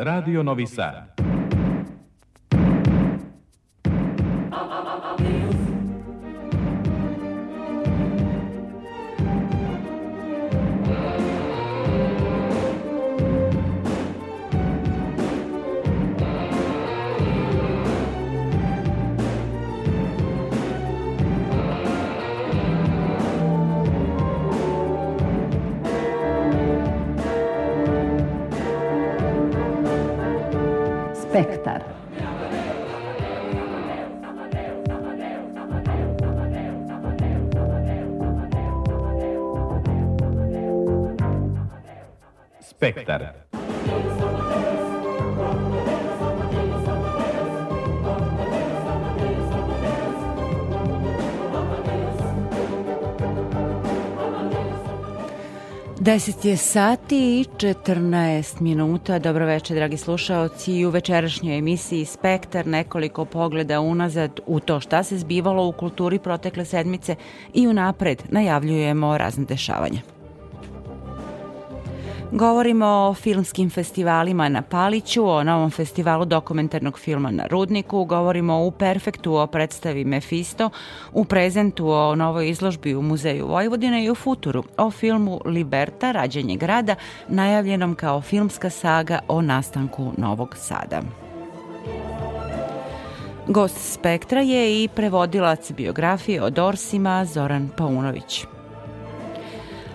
Radio Novi Sad. Spektar. Spektar. Deset je sati i 14 minuta. Dobro večer, dragi slušaoci. U večerašnjoj emisiji Spektar nekoliko pogleda unazad u to šta se zbivalo u kulturi protekle sedmice i unapred najavljujemo razne dešavanja. Govorimo o filmskim festivalima na Paliću, o novom festivalu dokumentarnog filma na Rudniku, govorimo u Perfektu o predstavi Mefisto, u Prezentu o novoj izložbi u Muzeju Vojvodine i u Futuru o filmu Liberta, rađenje grada, najavljenom kao filmska saga o nastanku Novog Sada. Gost Spektra je i prevodilac biografije o Dorsima Zoran Paunović.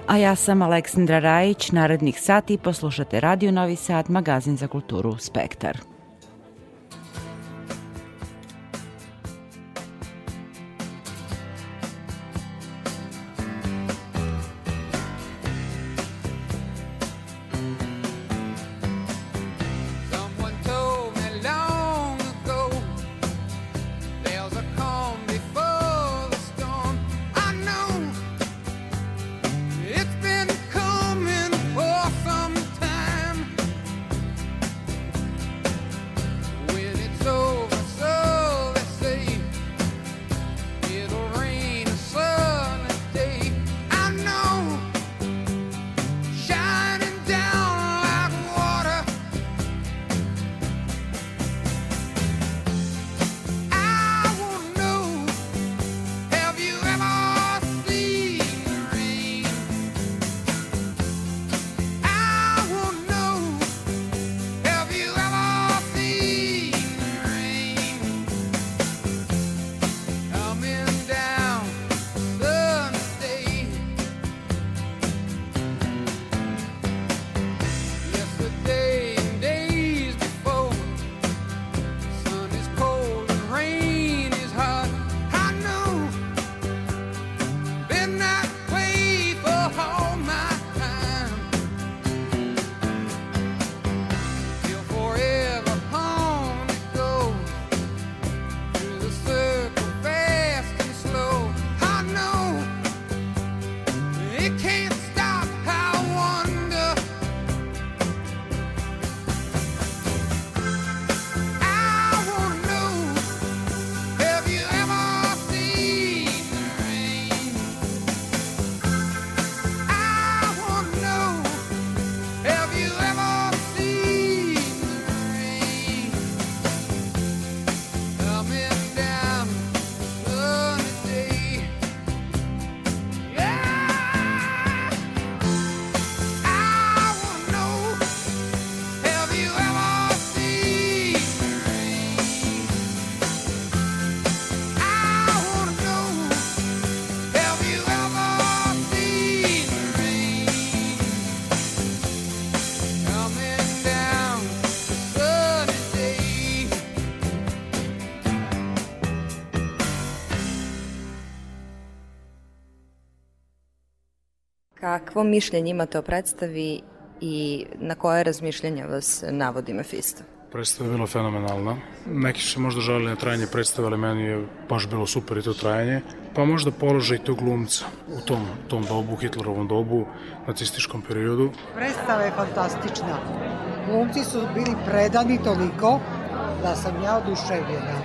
A ja sam Aleksandra Rajić, narednih sati poslušate Radio Novi Sad, magazin za kulturu Spektar. Kakvo mišljenje imate o predstavi i na koje razmišljanja vas navodi Mefisto? Predstava je bila fenomenalna. Neki su se možda žalili na trajanje predstave, ali meni je baš bilo super i to trajanje. Pa možda položaj tog glumca u tom, tom dobu, Hitlerovom dobu, nacističkom periodu. Predstava je fantastična. Glumci su bili predani toliko da sam ja oduševljena.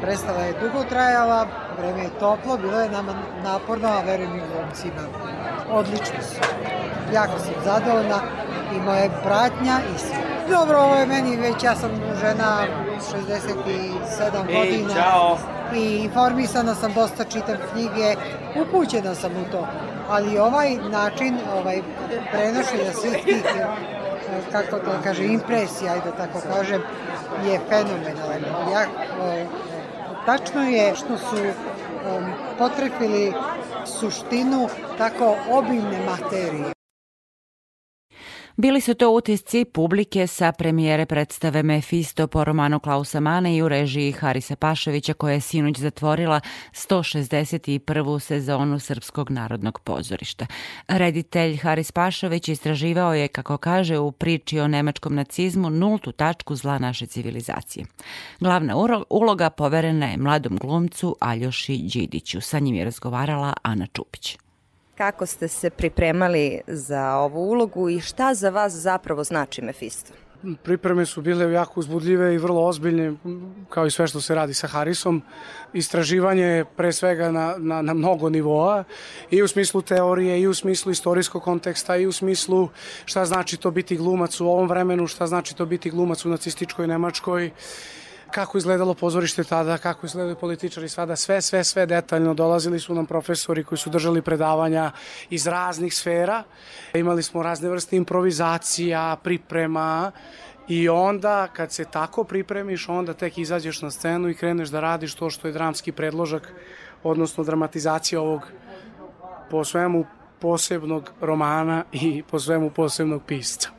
Predstava je dugo trajala, vreme je toplo, bilo je nama naporno, a verujem i glumcima. Odlični su. Jako sam zadovoljna i moje pratnja i svi. Dobro, ovo je meni već, ja sam žena 67 Ej, godina. čao. I informisana sam, dosta čitam knjige, upućena sam u to. Ali ovaj način, ovaj prenošenja svih tih, eh, kako to kaže, impresija, ajde tako kažem, je fenomenalan. Ja, eh, tačno je što su um, potrefili suštinu tako obimne materije. Bili su to utisci publike sa premijere predstave Mefisto po romanu Klausa Mana i u režiji Harisa Paševića koja je sinoć zatvorila 161. sezonu Srpskog narodnog pozorišta. Reditelj Haris Pašović istraživao je, kako kaže, u priči o nemačkom nacizmu nultu tačku zla naše civilizacije. Glavna uloga poverena je mladom glumcu Aljoši Đidiću. Sa njim je razgovarala Ana Čupić. Kako ste se pripremali za ovu ulogu i šta za vas zapravo znači Mefisto? Pripreme su bile jako uzbudljive i vrlo ozbiljne, kao i sve što se radi sa Harisom. Istraživanje pre svega na, na, na mnogo nivoa, i u smislu teorije, i u smislu istorijskog konteksta, i u smislu šta znači to biti glumac u ovom vremenu, šta znači to biti glumac u nacističkoj Nemačkoj, kako izgledalo pozorište tada, kako izgledaju političari sada, sve, sve, sve detaljno. Dolazili su nam profesori koji su držali predavanja iz raznih sfera. Imali smo razne vrste improvizacija, priprema, I onda, kad se tako pripremiš, onda tek izađeš na scenu i kreneš da radiš to što je dramski predložak, odnosno dramatizacija ovog po svemu posebnog romana i po svemu posebnog pisca.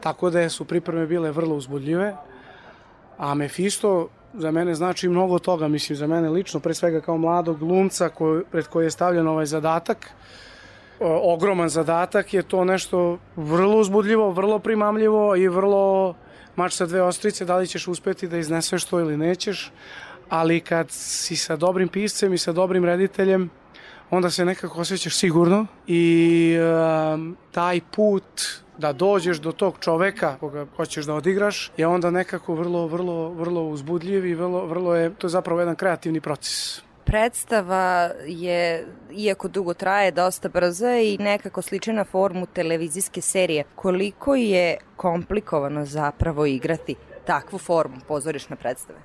Tako da su pripreme bile vrlo uzbudljive. A Mefisto za mene znači mnogo toga, mislim, za mene lično, pre svega kao mladog glumca koji, pred koji je stavljen ovaj zadatak, o, ogroman zadatak, je to nešto vrlo uzbudljivo, vrlo primamljivo i vrlo mač sa dve ostrice, da li ćeš uspeti da izneseš to ili nećeš, ali kad si sa dobrim piscem i sa dobrim rediteljem, onda se nekako osjećaš sigurno i um, taj put da dođeš do tog čoveka koga hoćeš da odigraš je onda nekako vrlo, vrlo, vrlo uzbudljiv i vrlo, vrlo je, to je zapravo jedan kreativni proces. Predstava je, iako dugo traje, dosta brza i nekako sliče na formu televizijske serije. Koliko je komplikovano zapravo igrati takvu formu pozorišne predstave?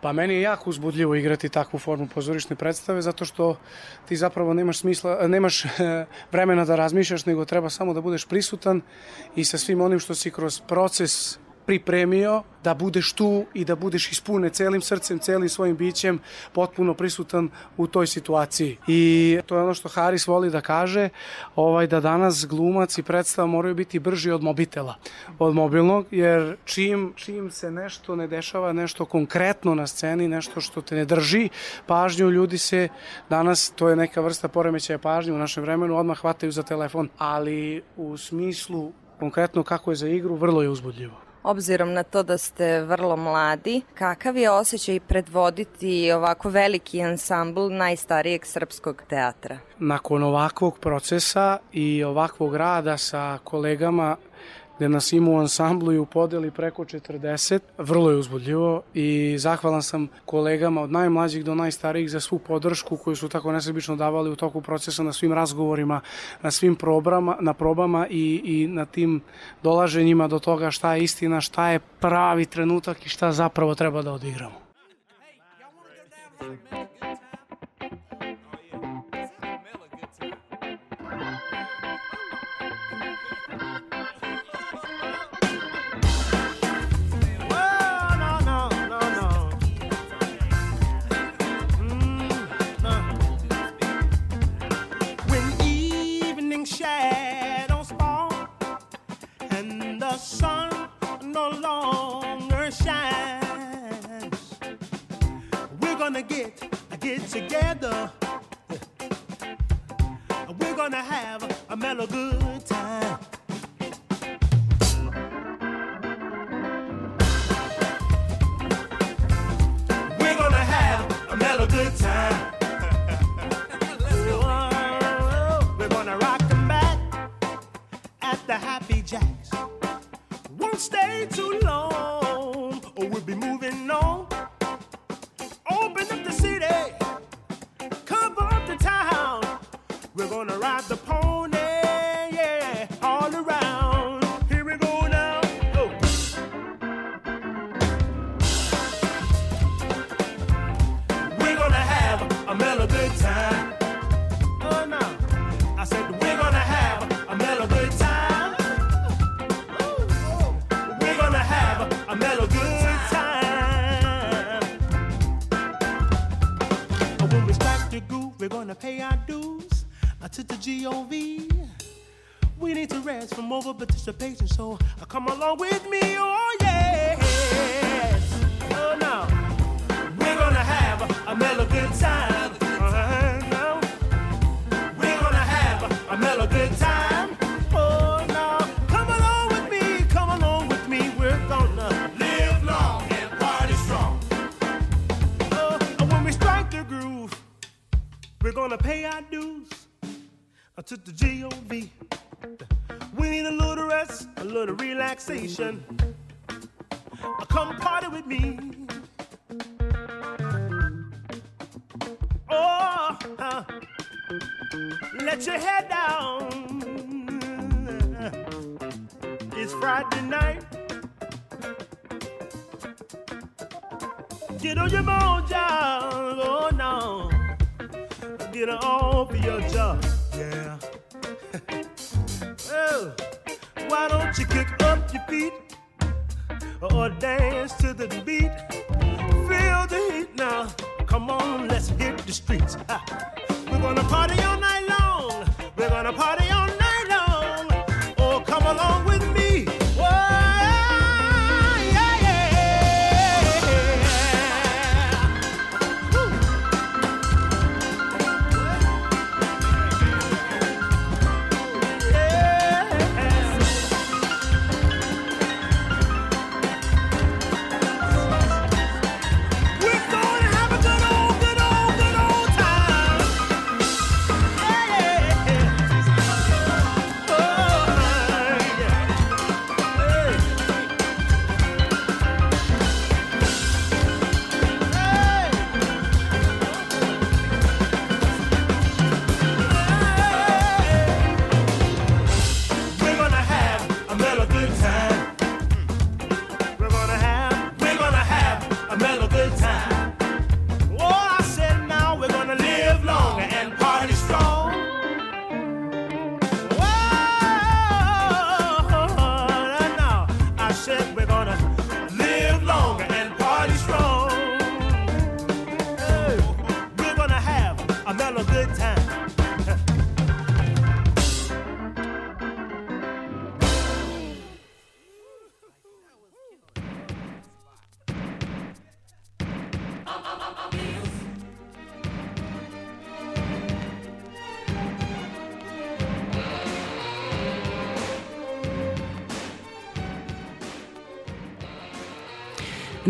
Pa meni je jako uzbudljivo igrati takvu formu pozorišne predstave zato što ti zapravo nemaš smisla, nemaš vremena da razmišljaš, nego treba samo da budeš prisutan i sa svim onim što si kroz proces pripremio da budeš tu i da budeš ispune celim srcem, celim svojim bićem potpuno prisutan u toj situaciji. I to je ono što Haris voli da kaže, ovaj da danas glumac i predstava moraju biti brži od mobitela, od mobilnog, jer čim, čim se nešto ne dešava, nešto konkretno na sceni, nešto što te ne drži pažnju, ljudi se danas, to je neka vrsta poremećaja pažnje u našem vremenu, odmah hvataju za telefon, ali u smislu konkretno kako je za igru, vrlo je uzbudljivo. Obzirom na to da ste vrlo mladi, kakav je osjećaj predvoditi ovako veliki ansambl najstarijeg srpskog teatra? Nakon ovakvog procesa i ovakvog rada sa kolegama gde nas ima u ansamblu i u podeli preko 40. Vrlo je uzbudljivo i zahvalan sam kolegama od najmlađih do najstarijih za svu podršku koju su tako nesebično davali u toku procesa na svim razgovorima, na svim probama, na probama i, i na tim dolaženjima do toga šta je istina, šta je pravi trenutak i šta zapravo treba da odigramo. shadows together. We're gonna have a mellow good time. Participation, so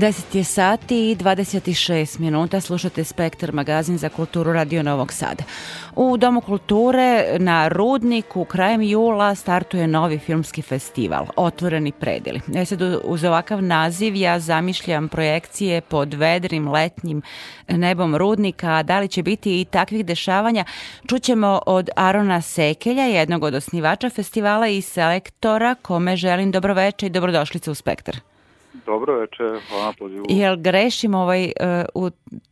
10 je sati i 26 minuta slušate Spektar magazin za kulturu Radio Novog Sada. U Domu kulture na Rudniku krajem jula startuje novi filmski festival Otvoreni predeli. E sad uz ovakav naziv ja zamišljam projekcije pod vedrim letnjim nebom Rudnika, a da li će biti i takvih dešavanja čućemo od Arona Sekelja, jednog od osnivača festivala i selektora kome želim dobroveče i dobrodošlice u Spektar. Dobro veče, hvala pozivu. Jel grešim ovaj, uh, u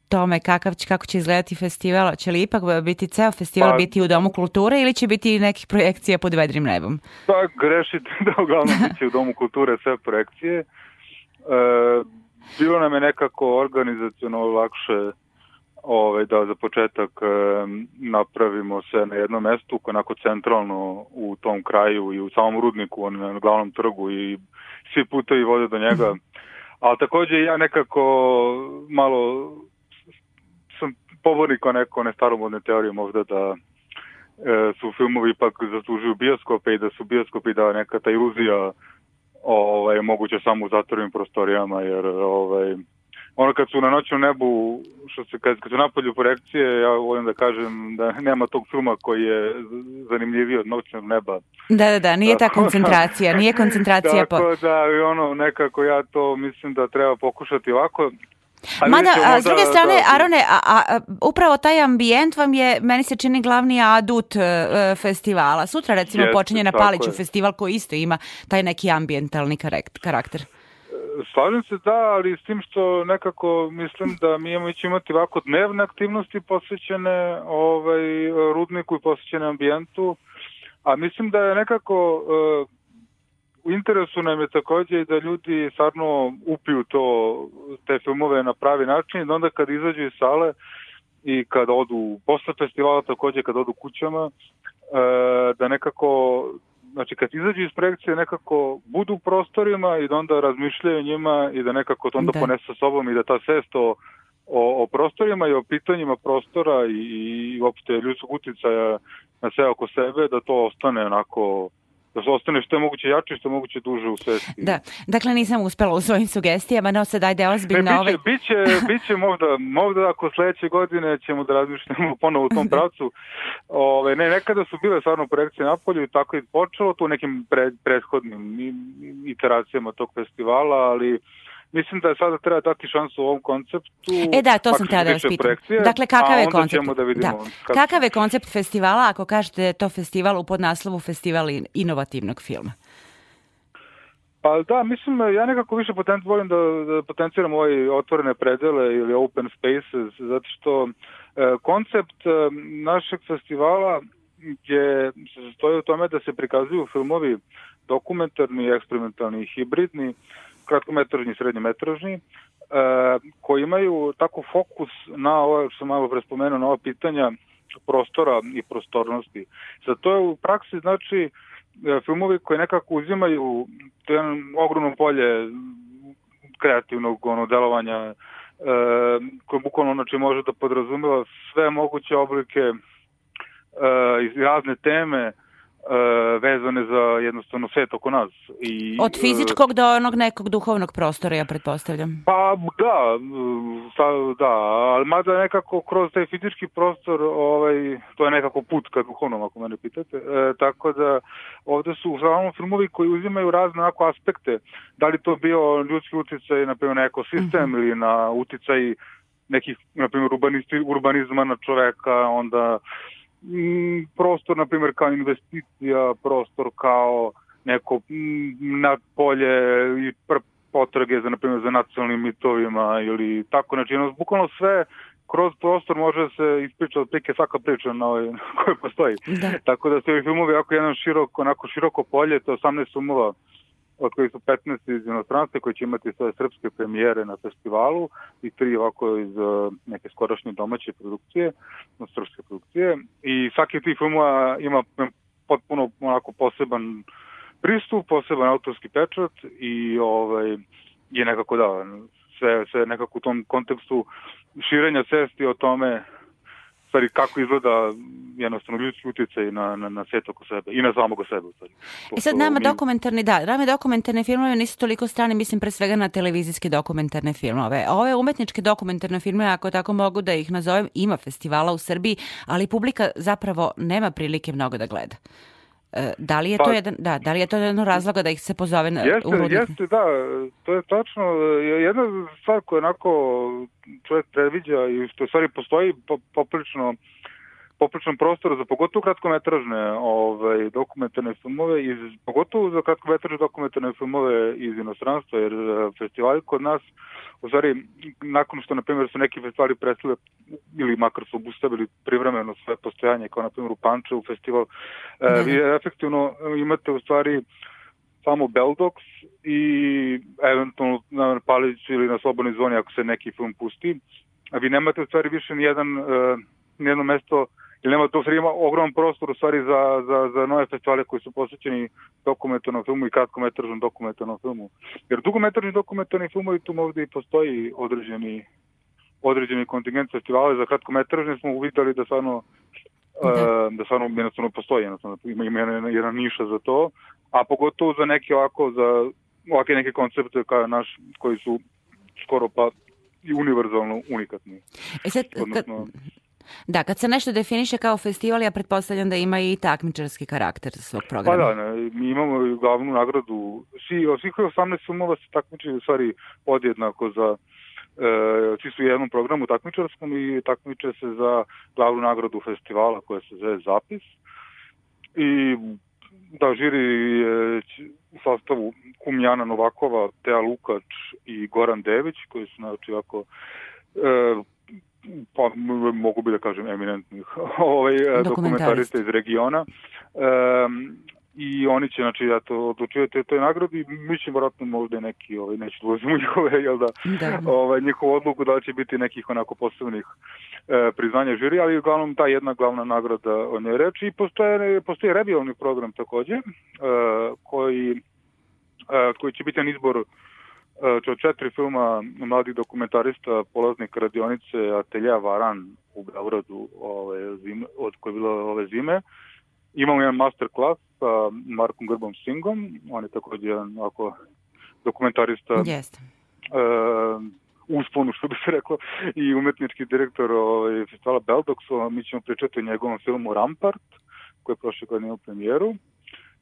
tome kakav će, kako će izgledati festival? Će li ipak biti ceo festival Pa- biti u Domu kulture ili će biti nekih projekcija pod vedrim nebom? Pa grešite da uglavnom biće u Domu kulture sve projekcije. E, bilo nam je nekako organizaciono lakše ovaj, da za početak e, napravimo sve na jednom mestu, onako centralno u tom kraju i u samom rudniku, on na glavnom trgu i svi putevi vode do njega. Ali takođe ja nekako malo sam pobornik o neko one staromodne teorije možda da e, su filmovi ipak zaslužuju bioskope i da su bioskopi da neka ta iluzija ovaj, moguće samo u zatvorenim prostorijama, jer ovaj, ono kad su na noćnom nebu, što se, kad, kad su napolju projekcije, ja volim da kažem da nema tog filma koji je zanimljiviji od noćnog neba. Da, da, da, nije ta Tako- koncentracija, nije koncentracija po... Tako da, i ono, nekako ja to mislim da treba pokušati ovako. A Mada, a, s druge strane, da- Arone, a, a, upravo taj ambijent vam je, meni se čini, glavni adut e, e, festivala. Sutra, recimo, Jeste, počinje na tako Paliću je. festival koji isto ima taj neki ambientalni karekt- karakter. Slažem se da, ali s tim što nekako mislim da mi imamo ići imati ovako dnevne aktivnosti posvećene ovaj, rudniku i posvećene ambijentu, a mislim da je nekako e, u interesu nam je takođe i da ljudi stvarno upiju to, te filmove na pravi način da onda kad izađu iz sale i kad odu posle festivala, takođe kad odu kućama, e, da nekako znači kad izađu iz projekcije nekako budu u prostorima i da onda razmišljaju njima i da nekako to onda Da. ponese sa sobom i da ta svest o, o, o prostorima i o pitanjima prostora i, i uopšte ljudskog uticaja na sve oko sebe, da to ostane onako da se ostane što je moguće jače i što je moguće duže u svesti. Da, dakle nisam uspela u svojim sugestijama, no sad ajde Ne, ozbiljno biće, ovaj... biće, biće možda, možda ako sledeće godine ćemo da razmišljamo ponovo u tom pravcu. Ove, ne, nekada su bile stvarno projekcije na polju i tako je počelo to u nekim pre, prethodnim iteracijama tog festivala, ali mislim da sada treba dati šansu ovom konceptu. E da, to sam htjela što da vas pitam. Dakle, kakav je koncept? da vidimo. Da. Kakav je koncept festivala ako kažete da je to festival u podnaslovu festival in- inovativnog filma? Pa da, mislim, ja nekako više potent, volim da, da potenciram ove otvorene predele ili open spaces, zato što e, koncept e, našeg festivala je, se sastoji u tome da se prikazuju filmovi dokumentarni, eksperimentalni i hibridni, kratkometražni i srednjometražni, e, koji imaju tako fokus na ovo, što sam malo pre spomenuo, na ova pitanja prostora i prostornosti. Za to je u praksi znači e, filmovi koji nekako uzimaju to je ogromno polje kreativnog ono, delovanja e, koje bukvalno znači, može da podrazumeva sve moguće oblike e, i razne teme vezane za jednostavno svet oko nas. I, Od fizičkog do onog nekog duhovnog prostora, ja pretpostavljam. Pa da, sa, da, ali mada nekako kroz taj fizički prostor, ovaj, to je nekako put ka duhovnom, ako mene pitate. E, tako da ovde su uglavnom filmovi koji uzimaju razne onako aspekte, da li to bio ljudski uticaj, na primjer, na ekosistem ili na uticaj nekih, na primjer, urbanisti, urbanizma na čoveka, onda mm, prostor, na primjer, kao investicija, prostor kao neko mm, nadpolje i pr potrage za, na primjer, za nacionalnim mitovima ili tako, znači, ono, bukvalno sve kroz prostor može se ispričati otprilike svaka priča na ovoj, koja postoji. Da. Tako da su ovi filmovi jako jedan širok, onako široko polje, to je 18 filmova od kojih su 15 iz inostranstva koji će imati svoje srpske premijere na festivalu i tri ovako iz uh, neke skorašnje domaće produkcije, no, srpske produkcije. I svaki od tih filmova ima potpuno onako poseban pristup, poseban autorski pečat i ovaj, je nekako da, sve, sve nekako u tom kontekstu širenja svesti o tome stvari kako izgleda jednostavno ljudski utjecaj na, na, na svet oko sebe i na samog sebe. Stvari. I sad nama dokumentarni, da, nama dokumentarne filmove nisu toliko strane, mislim pre svega na televizijske dokumentarne filmove. Ove umetničke dokumentarne filmove, ako tako mogu da ih nazovem, ima festivala u Srbiji, ali publika zapravo nema prilike mnogo da gleda. E, Da li je to Pa- jedan, da, da li je to jedan razloga da ih se pozove na, u Jeste, rudnik? jeste, da, to je tačno. Jedna stvar koja onako čovjek predviđa i što u stvari postoji po, popriličan prostor za pogotovo kratkometražne ovaj, dokumentarne filmove, iz, pogotovo za kratkometražne dokumentarne filmove iz inostranstva, jer eh, festivali kod nas, u stvari, nakon što, na primjer, su neki festivali prestale ili makar su obustavili privremeno sve postojanje, kao na primjer u Pančevu festival, eh, Da, vi efektivno imate u stvari samo Beldox i eventualno na Paliću ili na Slobodnoj zoni ako se neki film pusti. A vi nemate u stvari više nijedan, uh, nijedno mesto ili nema to u stvari ima ogroman prostor u stvari za, za, za nove festivale koji su posvećeni dokumentarnom filmu i kratkometražnom dokumentarnom filmu. Jer dugometražni dokumentarni filmovi tu ovde i postoji određeni određeni kontingent festivala za kratkometražne smo uvidali da stvarno Da. da, da stvarno jednostavno postoji jednostavno ima, ima jedna, jedna niša za to a pogotovo za neke ovako za ovake neke koncepte kao naš koji su skoro pa i univerzalno unikatni E sad, kad, odnosno da, kad se nešto definiše kao festival, ja pretpostavljam da ima i takmičarski karakter svog Pa programa. da, ne, mi imamo i glavnu nagradu. Svi, od svih ovih 18 filmova se takmiče u stvari podjednako za e, svi su u jednom programu takmičarskom i takmiče se za glavnu nagradu festivala koja se zove Zapis. I da, žiri je u sastavu Kumjana Novakova, Teja Lukač i Goran Dević, koji su znači ovako e, pa mogu bi da kažem eminentnih ovaj, e, dokumentarista iz regiona. Um, i oni će znači ja to odlučivati o toj nagradi mi ćemo vjerojatno možda neki ovaj neću da ulazimo njihove jel da, Da. ovaj njihovu odluku da li će biti nekih onako posebnih e, priznanja žiri ali uglavnom ta jedna glavna nagrada o njoj reči i postoje postoji revijalni program takođe e, koji e, koji će biti na izbor od četiri filma mladih dokumentarista polaznika radionice Atelja Varan u Beogradu ove, zime, od koje je bilo ove zime. Imamo jedan master class sa Markom Grbom Singom, on je takođe jedan ovako dokumentarista Jeste. e, usponu, što bi se reklo, i umetnički direktor ovaj, festivala Beldox, mi ćemo pričati o njegovom filmu Rampart, koji je prošle godine imao premijeru.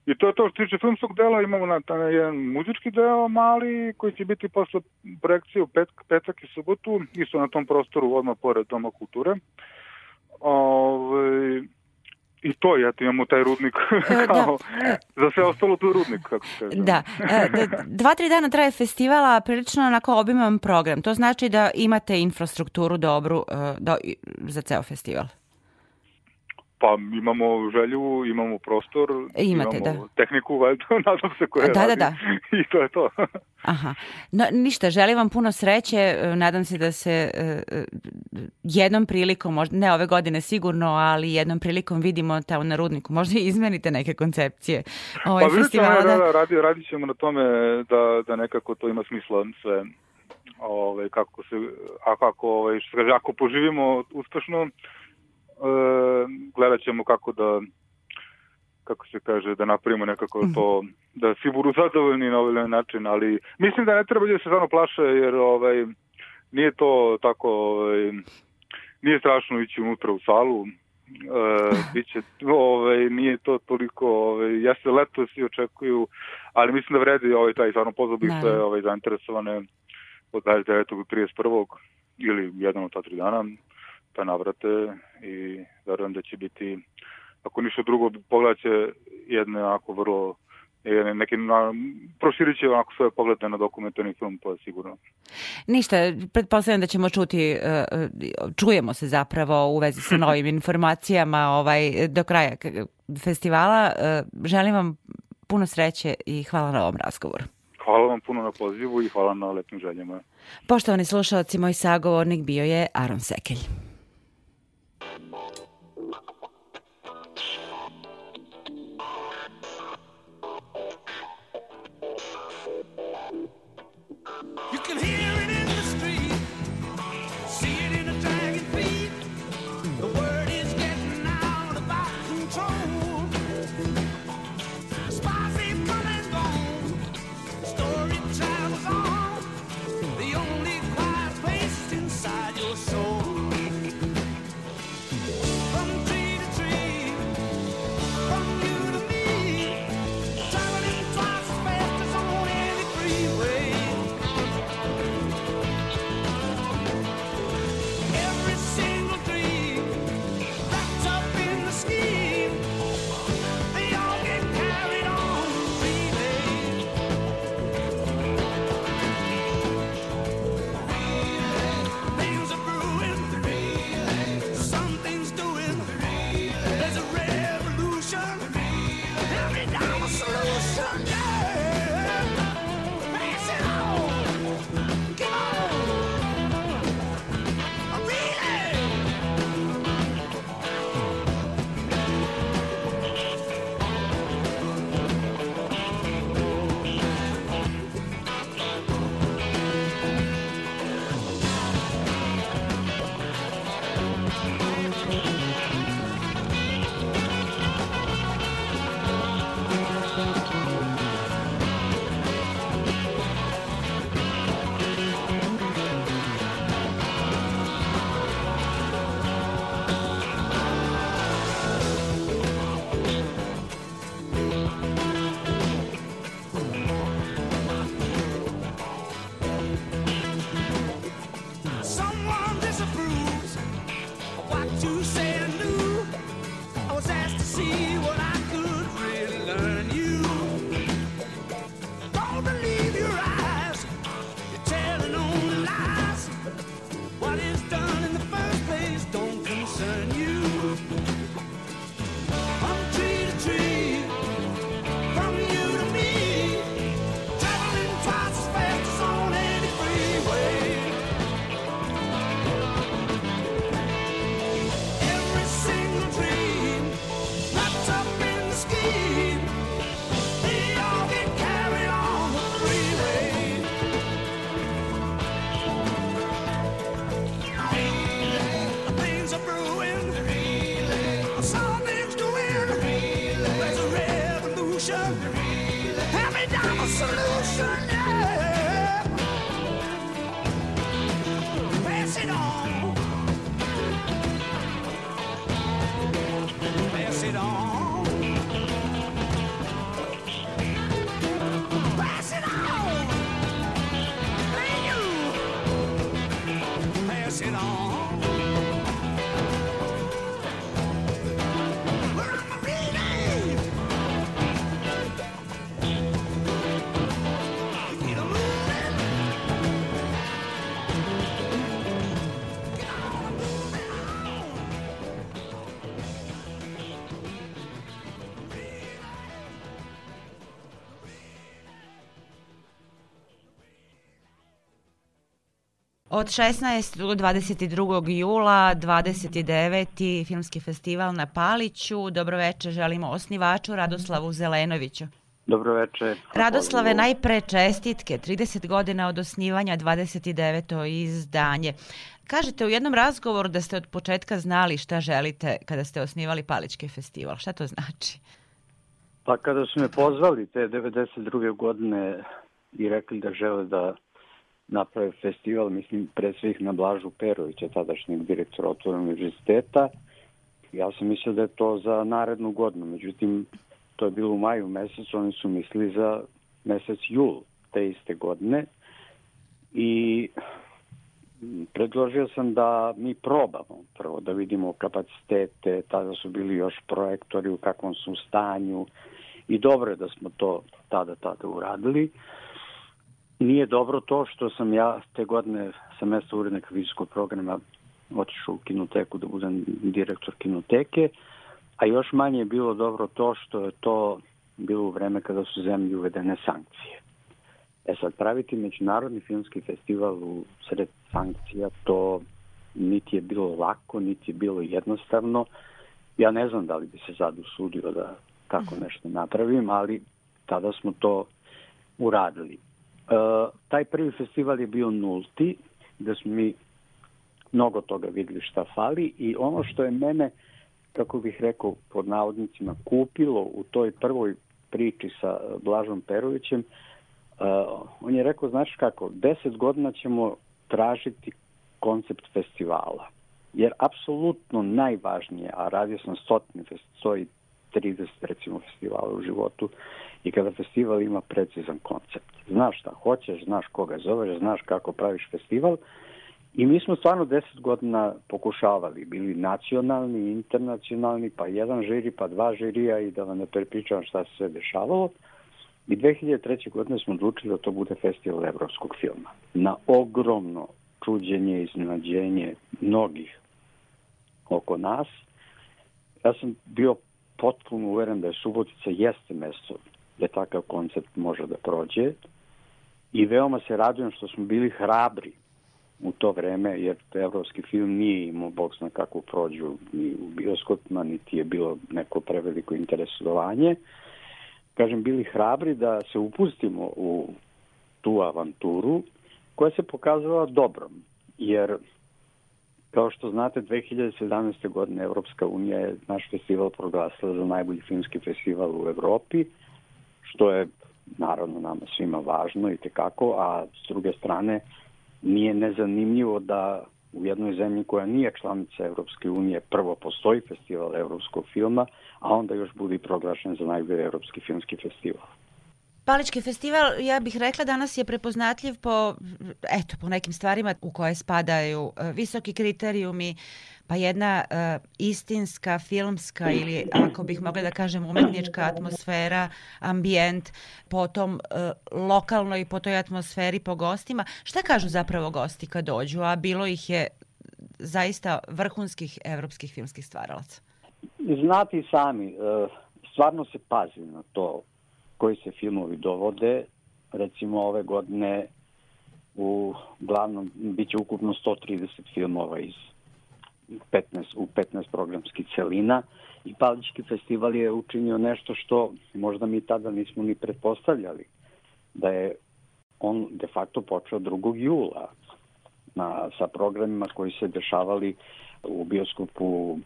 I to je to što tiče filmskog dela, imamo na, na jedan muzički deo mali koji će biti posle projekcije u pet, petak i subotu, isto na tom prostoru odmah pored Doma kulture. Ove, I to je, eto, imamo taj rudnik E, da. kao, za sve ostalo tu je rudnik, kako se kaže. Da, e, dva, tri dana traje festivala, prilično onako obiman program. To znači da imate infrastrukturu dobru do, za ceo festival. Pa imamo želju, imamo prostor, Imate, imamo da. tehniku, valjda, nadam se koja Da, da, radi. da. I to je to. Aha. No, ništa, želim vam puno sreće. e, Nadam se da se e, e, jednom prilikom, možda ne ove godine sigurno, ali jednom prilikom vidimo tamo na rudniku. Možda i izmenite neke koncepcije ovaj pa vidite, festivala. da, Da, da, radi, radit ćemo na tome da, da nekako to ima smisla sve. Ove, kako se, a kako, ove, što kaže, ako poživimo uspešno, e, gledat ćemo kako da kako se kaže, da napravimo nekako Mhm. to, da svi budu zadovoljni na ovaj način, ali mislim da ne treba da se stvarno plaše, jer ovaj, nije to tako, ovaj, nije strašno ići unutra u salu, e, biće, ovaj, nije to toliko, ovaj, jeste leto svi očekuju, ali mislim da vredi ovaj, taj stvarno pozvao bih sve ovaj, zainteresovane od 29. do 31. ili jedan od ta tri dana da navrate i verujem da će biti ako ništa drugo pogledat će jedne onako vrlo jedne, neki na, proširit će onako svoje poglede na dokumentarni film, to je sigurno. Ništa, pretpostavljam da ćemo čuti, e, e, čujemo se zapravo u vezi sa novim informacijama ovaj, do kraja festivala. E, Želim vam puno sreće i hvala na ovom razgovoru. Hvala vam puno na pozivu i hvala na lepim željama. Poštovani slušalci, moj sagovornik bio je Aron Sekelj. I'm. one Od 16. do 22. jula, 29. filmski festival na Paliću. Dobroveče želimo osnivaču Radoslavu Zelenoviću. Dobroveče. Radoslave, najpre čestitke, 30 godina od osnivanja, 29. izdanje. Kažete u jednom razgovoru da ste od početka znali šta želite kada ste osnivali Palićki festival. Šta to znači? Pa kada su me pozvali te 92. godine i rekli da žele da naprave festival, mislim pre svih na Blažu Perovića, tadašnjeg direktora otvorenog univerziteta, ja sam mislio da je to za narednu godinu, međutim to je bilo u maju mesecu, oni su mislili za mesec jul te iste godine i predložio sam da mi probamo prvo da vidimo kapacitete, tada su bili još projektori u kakvom su stanju i dobro je da smo to tada tada uradili. Nije dobro to što sam ja te godine sa mesta urednika visokog programa otišao u kinoteku da budem direktor kinoteke, a još manje je bilo dobro to što je to bilo u vreme kada su zemlji uvedene sankcije. E sad, praviti međunarodni filmski festival u sred sankcija, to niti je bilo lako, niti je bilo jednostavno. Ja ne znam da li bi se sad usudio da tako nešto napravim, ali tada smo to uradili. E, taj prvi festival je bio nulti, gde smo mi mnogo toga videli šta fali i ono što je mene, kako bih rekao, pod navodnicima, kupilo u toj prvoj priči sa Blažom Perovićem, Uh, on je rekao, znaš kako, deset godina ćemo tražiti koncept festivala. Jer apsolutno najvažnije, a radio sam stotine, stoji 30 recimo festivala u životu i kada festival ima precizan koncept. Znaš šta hoćeš, znaš koga zoveš, znaš kako praviš festival i mi smo stvarno 10 godina pokušavali, bili nacionalni, internacionalni, pa jedan žiri, pa dva žirija i da vam ne prepričavam šta se sve dešavalo. I 2003. godine smo odlučili da to bude festival evropskog filma. Na ogromno čuđenje i iznenađenje mnogih oko nas. Ja sam bio potpuno uveren da je Subotica jeste mesto gde takav koncept može da prođe i veoma se radujem što smo bili hrabri u to vreme, jer evropski film nije imao bog zna kako prođu ni u bioskopima, niti je bilo neko preveliko interesovanje. Kažem, bili hrabri da se upustimo u tu avanturu koja se pokazala dobrom, jer Kao što znate, 2017. godine Evropska unija je naš festival proglasila za najbolji filmski festival u Evropi, što je naravno nama svima važno i tekako, a s druge strane nije nezanimljivo da u jednoj zemlji koja nije članica Evropske unije prvo postoji festival evropskog filma, a onda još bude proglašen za najbolji evropski filmski festival. Palički festival, ja bih rekla, danas je prepoznatljiv po, eto, po nekim stvarima u koje spadaju e, visoki kriterijumi, pa jedna uh, istinska filmska ili ako bih mogla da kažem umetnička atmosfera, ambijent, potom uh, lokalno i po toj atmosferi po gostima. Šta kažu zapravo gosti kad dođu, a bilo ih je zaista vrhunskih evropskih filmskih stvaralaca? Znati sami, stvarno se pazi na to koji se filmovi dovode. Recimo ove godine u glavnom biće ukupno 130 filmova iz 15, u 15 programskih celina i Palički festival je učinio nešto što možda mi tada nismo ni pretpostavljali da je on de facto počeo 2. jula na, sa programima koji se dešavali u bioskopu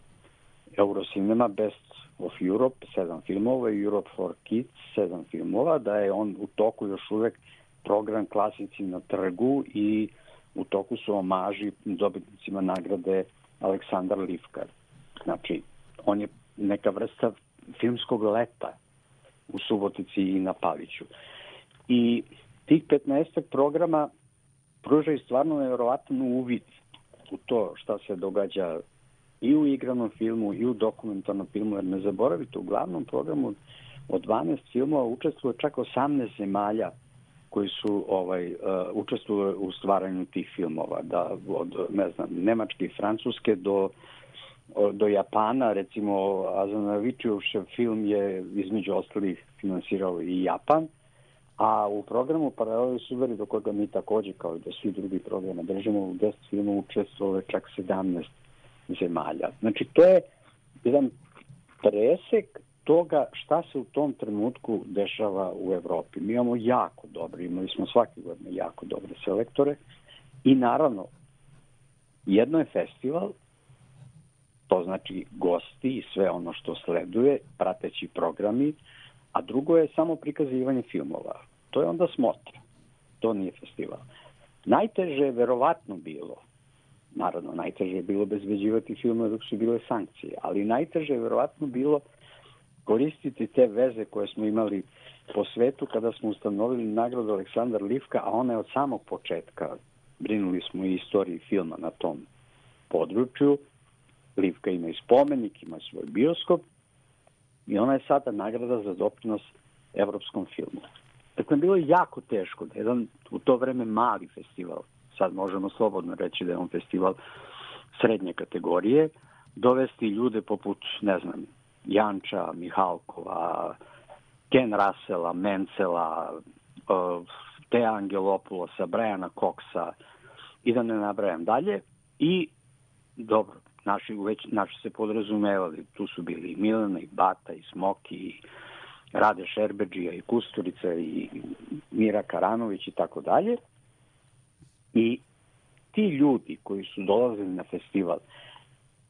Eurocinema Best of Europe, sedam filmova i Europe for Kids, sedam filmova, da je on u toku još uvek program klasici na trgu i u toku su omaži dobitnicima nagrade Aleksandar Livkar. Znači, on je neka vrsta filmskog leta u Subotici i na Paviću. I tih 15 programa pružaju stvarno nevjerovatan uvid u to šta se događa i u igranom filmu i u dokumentarnom filmu, jer ne zaboravite, u glavnom programu od 12 filmova učestvuje čak 18 zemalja koji su ovaj uh, učestvuju u stvaranju tih filmova, da od ne znam Nemačke i Francuske do do Japana, recimo Azanavićev film je između ostalih finansirao i Japan, A u programu Paraleli Suveri, do koga mi takođe, kao i da svi drugi programa držimo, u 10 filmu učestvovalo čak 17 zemalja. Znači, to je jedan presek toga šta se u tom trenutku dešava u Evropi. Mi imamo jako dobre, imali smo svake godine jako dobre selektore i naravno jedno je festival, to znači gosti i sve ono što sleduje, prateći programi, a drugo je samo prikazivanje filmova. To je onda smotra. To nije festival. Najteže je verovatno bilo, naravno najteže je bilo bezbeđivati filmove dok su bile sankcije, ali najteže je verovatno bilo koristiti te veze koje smo imali po svetu kada smo ustanovili nagradu Aleksandar Livka, a ona je od samog početka, brinuli smo i istoriji filma na tom području, Livka ima i spomenik, ima svoj bioskop i ona je sada nagrada za doprinos evropskom filmu. Dakle, bilo je jako teško da jedan u to vreme mali festival, sad možemo slobodno reći da je on festival srednje kategorije, dovesti ljude poput, ne znam, Janča, Mihalkova, Ken Russella, Mencela, Teja Angelopulosa, Briana Coxa i da ne nabrajam dalje. I, dobro, naši, već, naši se podrazumevali, tu su bili i Milana, i Bata, i Smoki, i Rade Šerbeđija, i Kusturica, i Mira Karanović i tako dalje. I ti ljudi koji su dolazili na festival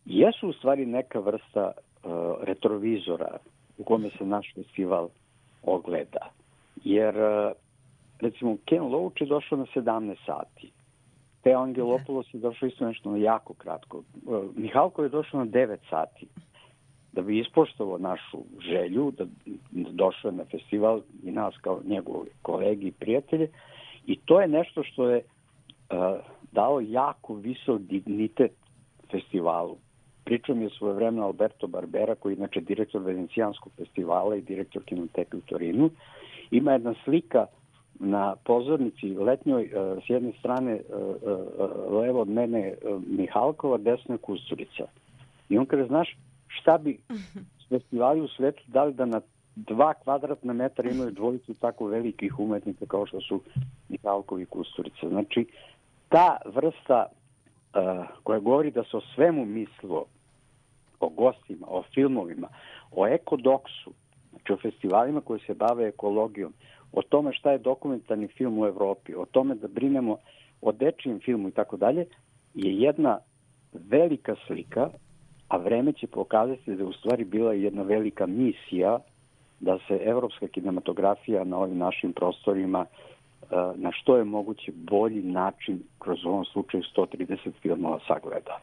jesu u stvari neka vrsta uh, retrovizora u kome se naš festival ogleda. Jer, uh, recimo, Ken Loach je došao na 17 sati. Te Angelopoulos je došao isto nešto na jako kratko. Uh, Mihalko je došao na 9 sati da bi ispoštovao našu želju da, da došao na festival i nas kao njegovi kolegi i prijatelje i to je nešto što je uh, dao jako visok dignitet festivalu Pričao mi je svoje vremena Alberto Barbera, koji je inače direktor Venecijanskog festivala i direktor kinoteke u Torinu. Ima jedna slika na pozornici letnjoj, e, s jedne strane e, e, levo od mene Mihalkova, desno je Kusturica. I on kaže, znaš, šta bi festivali u svetu dali da na dva kvadratna metra imaju dvojicu tako velikih umetnika kao što su Mihalkovi i Kusturica. Znači, ta vrsta uh, koja govori da se o svemu mislilo, o gostima, o filmovima, o ekodoksu, znači o festivalima koji se bave ekologijom, o tome šta je dokumentarni film u Evropi, o tome da brinemo o dečijem filmu i tako dalje, je jedna velika slika, a vreme će pokazati da je u stvari bila jedna velika misija da se evropska kinematografija na ovim našim prostorima na što je moguće bolji način kroz ovom slučaju 130 filmova sagleda.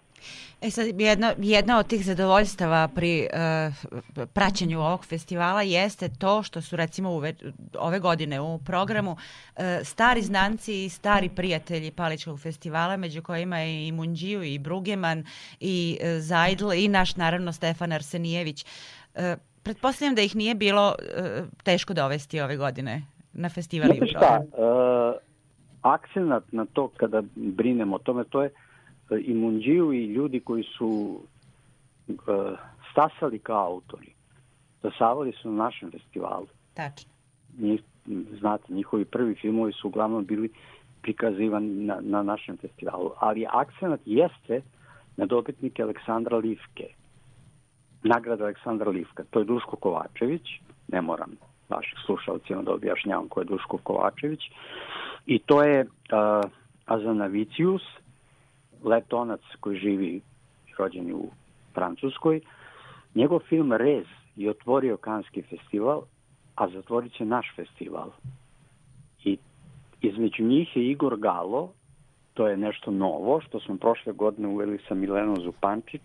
E sad, jedna, jedna od tih zadovoljstava pri uh, praćenju ovog festivala jeste to što su recimo uve, ove godine u programu uh, stari znanci i stari prijatelji Paličkog festivala, među kojima je i Munđiju i Brugeman i uh, Zajdl i naš naravno Stefan Arsenijević. Uh, pretpostavljam da ih nije bilo uh, teško dovesti ove godine na festival Znate šta, uh, akcenat na to kada brinemo o tome, to je uh, i Munđiju i ljudi koji su uh, stasali kao autori. Stasavali su na našem festivalu. Tačno. Njih, znate, njihovi prvi filmovi su uglavnom bili prikazivani na, na našem festivalu. Ali akcenat jeste na dobitnike Aleksandra Livke. Nagrada Aleksandra Livka. To je Duško Kovačević, ne moram vaših slušalcima da objašnjavam ko je Duško Kovačević. I to je uh, Azanavicius, letonac koji živi rođen u Francuskoj. Njegov film Rez je otvorio Kanski festival, a zatvorit će naš festival. I između njih je Igor Galo, to je nešto novo, što smo prošle godine uveli sa Milenom Zupančić,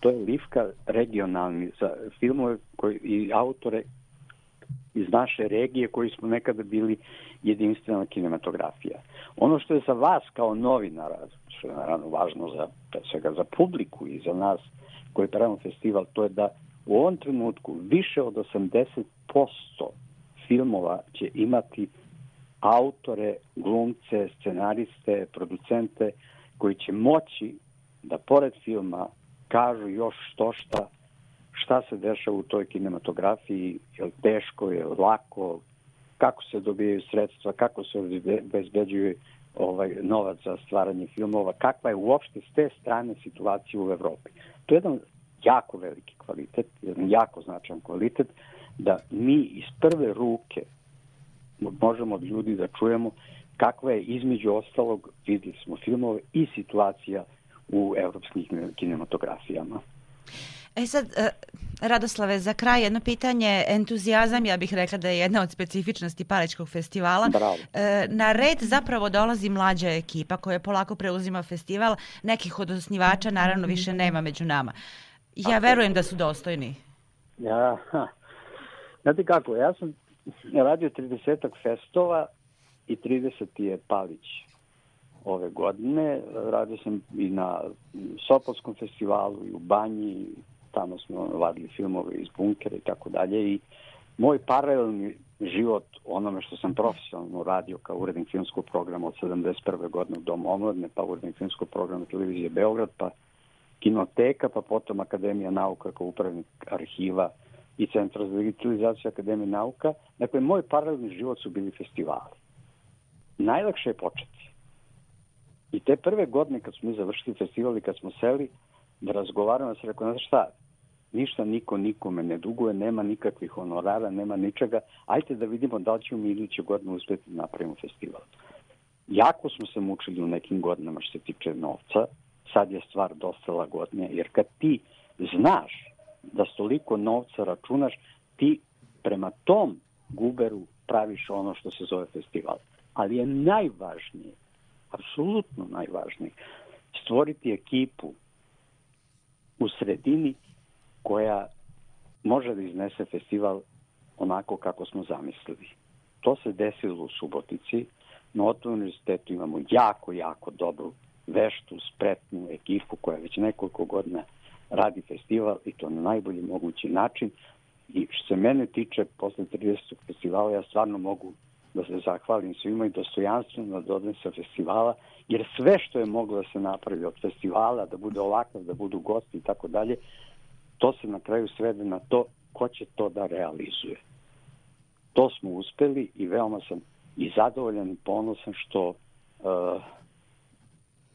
to je Livka regionalni za filmove koji, i autore iz naše regije koji smo nekada bili jedinstvena kinematografija. Ono što je za vas kao novinara, što je naravno važno za, svega za publiku i za nas koji pravimo festival, to je da u ovom trenutku više od 80% filmova će imati autore, glumce, scenariste, producente koji će moći da pored filma kažu još što šta šta se dešava u toj kinematografiji, je li teško, je li lako, kako se dobijaju sredstva, kako se obezbeđuje ovaj novac za stvaranje filmova, kakva je uopšte s te strane situacija u Evropi. To je jedan jako veliki kvalitet, jedan jako značajan kvalitet, da mi iz prve ruke možemo od ljudi da čujemo kakva je između ostalog, videli smo filmove i situacija u evropskim kinematografijama. E sad, e, Radoslave, za kraj jedno pitanje, entuzijazam, ja bih rekla da je jedna od specifičnosti Paličkog festivala. Bravo. E, Na red zapravo dolazi mlađa ekipa koja polako preuzima festival, nekih od osnivača naravno više nema među nama. Ja verujem da su dostojni. Ja, ha. Znate kako, ja sam radio 30 festova i 30 je Palić ove godine. Radio sam i na Sopolskom festivalu i u Banji, tamo smo vadili filmove iz bunkera i tako dalje i moj paralelni život onome što sam profesionalno radio kao urednik filmskog programa od 71. godine u Domu omladne, pa urednik filmskog programa televizije Beograd, pa kinoteka, pa potom Akademija nauka kao upravnik arhiva i Centra za digitalizaciju Akademije nauka. Dakle, moj paralelni život su bili festivali. Najlakše je početi. I te prve godine kad smo mi završili festival i kad smo seli da razgovaramo, se rekao, znaš šta, ništa niko nikome ne duguje, nema nikakvih honorara, nema ničega, ajte da vidimo da li ćemo iduće godine uspeti da napravimo festival. Jako smo se mučili u nekim godinama što se tiče novca, sad je stvar dosta lagodnija, jer kad ti znaš da s toliko novca računaš, ti prema tom guberu praviš ono što se zove festival. Ali je najvažnije, apsolutno najvažnije, stvoriti ekipu u sredini koja može da iznese festival onako kako smo zamislili. To se desilo u Subotici. Na Otvorenom univerzitetu imamo jako, jako dobru, veštu, spretnu ekipu koja već nekoliko godina radi festival i to na najbolji mogući način. I što se mene tiče, posle 30. festivala ja stvarno mogu da se zahvalim svima i dostojanstveno da odem sa festivala, jer sve što je moglo da se napravi od festivala, da bude ovakav, da budu gosti i tako dalje, to se na kraju svede na to ko će to da realizuje. To smo uspeli i veoma sam i zadovoljan i ponosan što uh,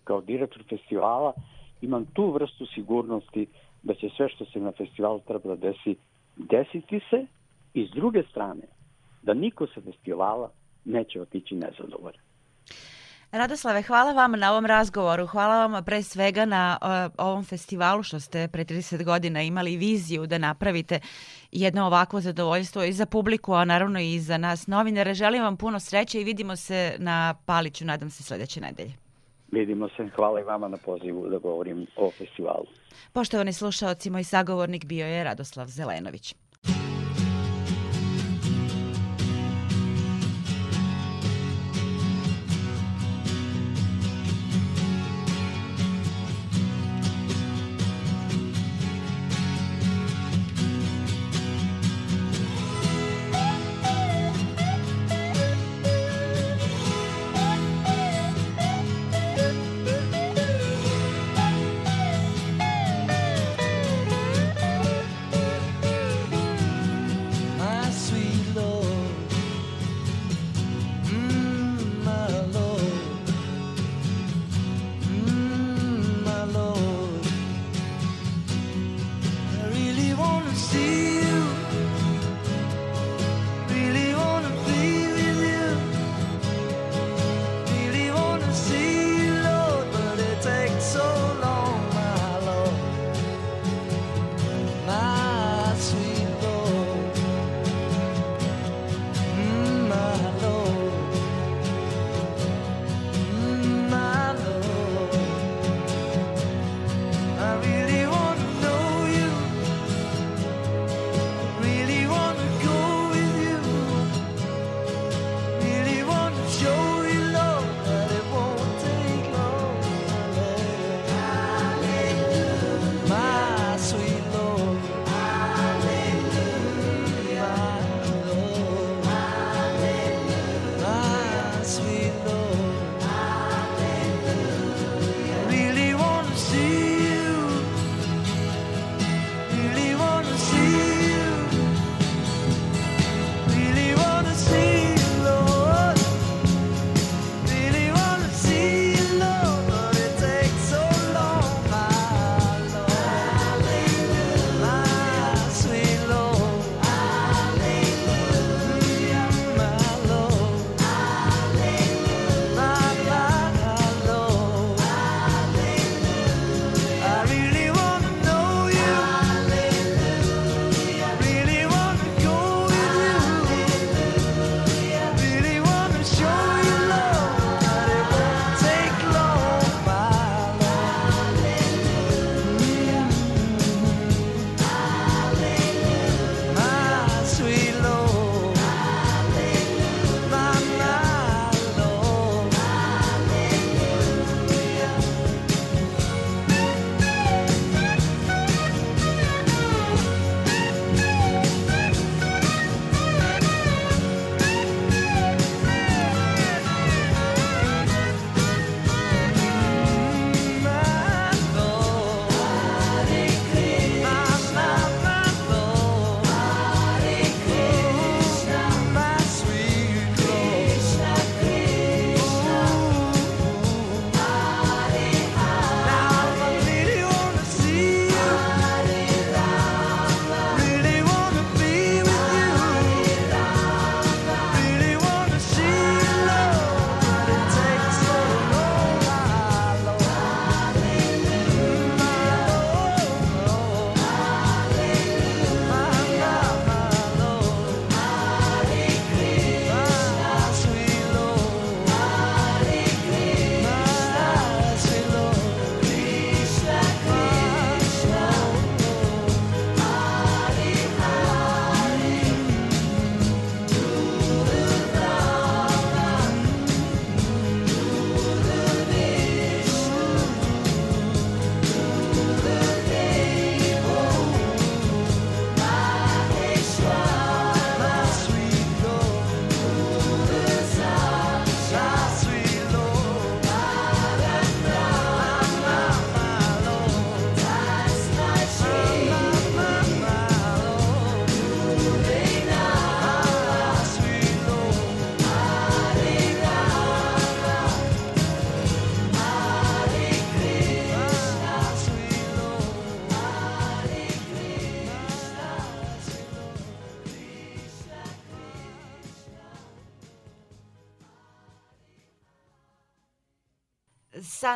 kao direktor festivala imam tu vrstu sigurnosti da će sve što se na festivalu treba da desi, desiti se i s druge strane da niko sa festivala neće otići nezadovoljan. Radoslave, hvala vam na ovom razgovoru. Hvala vam pre svega na uh, ovom festivalu što ste pre 30 godina imali viziju da napravite jedno ovakvo zadovoljstvo i za publiku, a naravno i za nas novinare. Želim vam puno sreće i vidimo se na Paliću, nadam se sledeće nedelje. Vidimo se. Hvala i vama na pozivu da govorim o festivalu. Poštovani slušaoci, moj sagovornik bio je Radoslav Zelenović.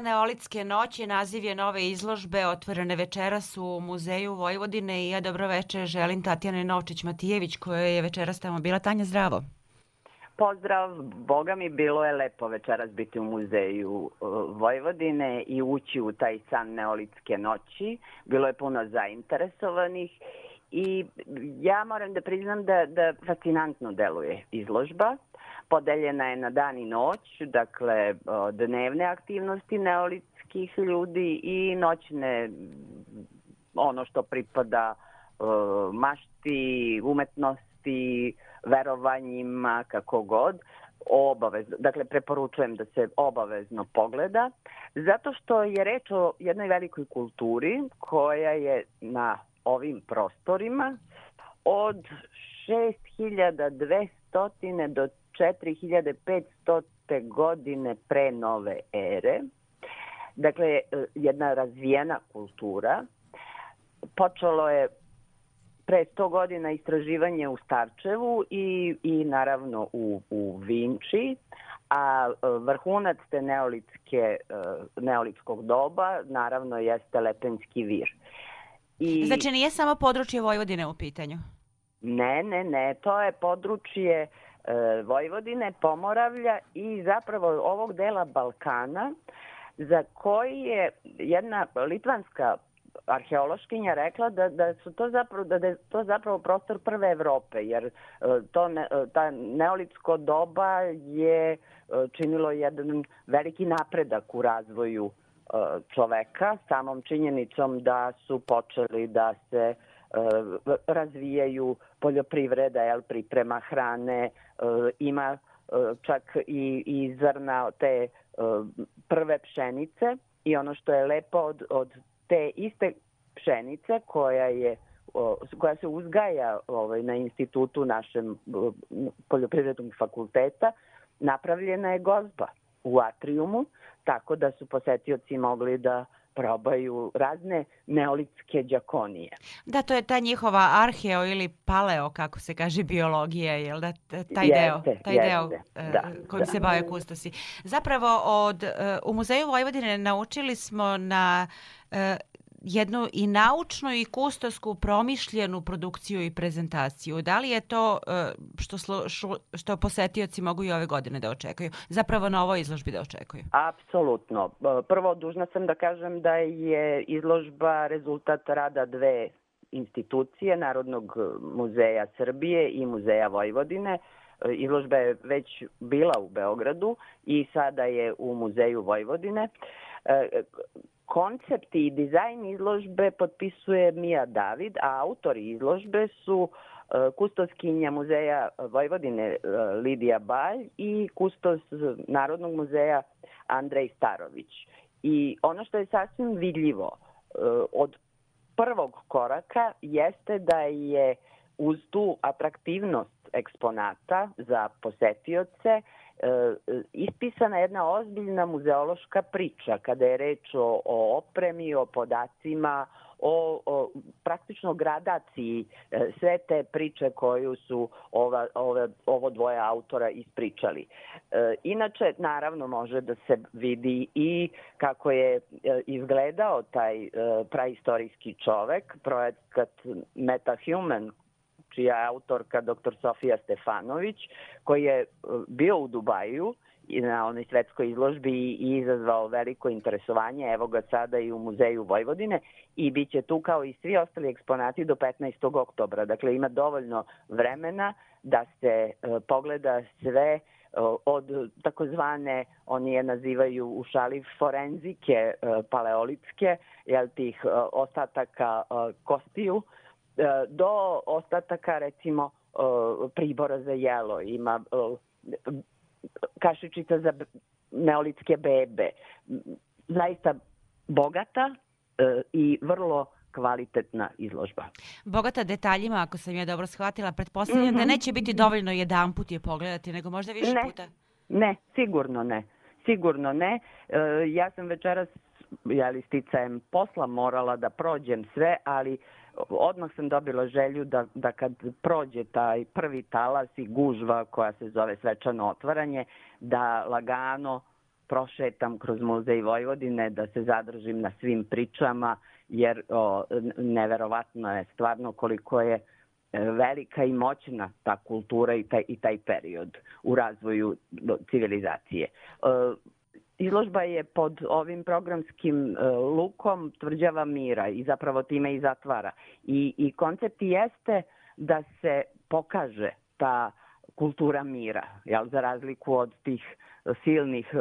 Neolitske noći naziv je nove izložbe otvorene večeras u Muzeju Vojvodine i ja dobro veče želim Tatjane Novčić-Matijević koja je večeras tamo bila. Tanja, zdravo. Pozdrav, Boga mi bilo je lepo večeras biti u muzeju uh, Vojvodine i ući u taj san neolitske noći. Bilo je puno zainteresovanih i ja moram da priznam da, da fascinantno deluje izložba. Podeljena je na dan i noć, dakle dnevne aktivnosti neolitskih ljudi i noćne ono što pripada mašti, umetnosti, verovanjima, kako god, obavezno, dakle preporučujem da se obavezno pogleda, zato što je reč o jednoj velikoj kulturi koja je na ovim prostorima od 6200 do 4500 godine pre nove ere. Dakle, jedna razvijena kultura. Počelo je pre 100 godina istraživanje u Starčevu i, i naravno u, u Vinči, a e, vrhunac te neolitske, e, neolitskog doba naravno jeste Lepenski vir. I... Znači nije samo područje Vojvodine u pitanju? Ne, ne, ne, to je područje e, Vojvodine, Pomoravlja i zapravo ovog dela Balkana za koji je jedna litvanska arheološkinja rekla da, da su to zapravo da, da je to zapravo prostor prve Evrope jer e, to ne, e, ta neolitsko doba je činilo jedan veliki napredak u razvoju čoveka samom činjenicom da su počeli da se razvijaju poljoprivreda, jel, priprema hrane, ima čak i, i zrna te prve pšenice i ono što je lepo od, od te iste pšenice koja je koja se uzgaja ovaj, na institutu našem poljoprivrednog fakulteta, napravljena je gozba u atrijumu, tako da su posetioci mogli da probaju razne neolitske džakonije. Da, to je ta njihova arheo ili paleo, kako se kaže, biologija, jel da? Taj jeste, deo, taj jeste, deo da, kojim da. se bave kustosi. Zapravo, od, u Muzeju Vojvodine naučili smo na jednu i naučnu i kustosku promišljenu produkciju i prezentaciju. Da li je to e, što, što posetioci mogu i ove godine da očekuju? Zapravo na ovoj izložbi da očekuju? Apsolutno. E, prvo, dužna sam da kažem da je izložba rezultat rada dve institucije, Narodnog muzeja Srbije i Muzeja Vojvodine. E, izložba je već bila u Beogradu i sada je u Muzeju Vojvodine Koncept i dizajn izložbe potpisuje Mija David, a autori izložbe su e, kustoskinja muzeja Vojvodine e, Lidija Balj i kustos Narodnog muzeja Andrej Starović. I ono što je sasvim vidljivo e, od prvog koraka jeste da je uz tu atraktivnost eksponata za posetioce ispisana jedna ozbiljna muzeološka priča kada je reč o, o opremi, o podacima, o, o praktično gradaciji e, sve te priče koju su ova, ove, ovo dvoje autora ispričali. E, inače, naravno, može da se vidi i kako je e, izgledao taj e, praistorijski čovek, projekat MetaHuman čija je autorka dr. Sofija Stefanović, koji je e, bio u Dubaju na onoj svetskoj izložbi i izazvao veliko interesovanje, evo ga sada i u Muzeju Vojvodine i bit će tu kao i svi ostali eksponati do 15. oktobra. Dakle, ima dovoljno vremena da se e, pogleda sve e, od takozvane, oni je nazivaju u šali forenzike paleolitske, jel, tih ostataka kostiju, do ostataka recimo e, pribora za jelo, ima e, kašičica za neolitske bebe. Zaista bogata i vrlo kvalitetna izložba. Bogata detaljima, ako sam ja dobro shvatila, pretpostavljam mm -hmm. da mhm. neće biti dovoljno jedan put je pogledati, nego možda više ne, puta. Ne, sigurno ne. Sigurno ne. E, ja sam večeras, jeli sticajem posla, morala da prođem sve, ali odmah sam dobila želju da, da kad prođe taj prvi talas i gužva koja se zove svečano otvaranje, da lagano prošetam kroz muzej Vojvodine, da se zadržim na svim pričama, jer o, neverovatno je stvarno koliko je e, velika i moćna ta kultura i taj, i taj period u razvoju civilizacije. E, Izložba je pod ovim programskim e, lukom tvrđava mira i zapravo time i zatvara. I, I koncept jeste da se pokaže ta kultura mira, jel, za razliku od tih silnih e,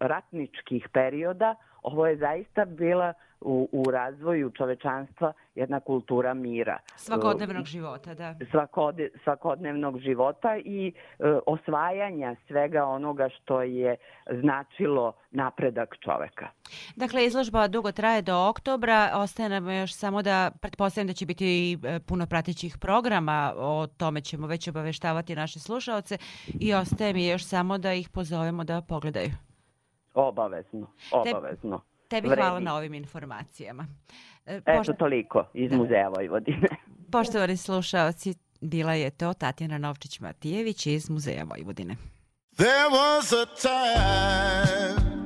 ratničkih perioda, ovo je zaista bila u, u razvoju čovečanstva jedna kultura mira. Svakodnevnog života, da. svakode, svakodnevnog života i e, osvajanja svega onoga što je značilo napredak čoveka. Dakle, izložba dugo traje do oktobra. Ostaje nam još samo da pretpostavljam da će biti i e, puno pratećih programa. O tome ćemo već obaveštavati naše slušaoce. I ostaje mi još samo da ih pozovemo da pogledaju. Obavezno, obavezno. Tebi Vredi. hvala na ovim informacijama. E, Eto pošt- toliko iz Muzeja Vojvodine. Poštovani slušaoci, bila je to Tatjana Novčić-Matijević iz Muzeja Vojvodine. There was a time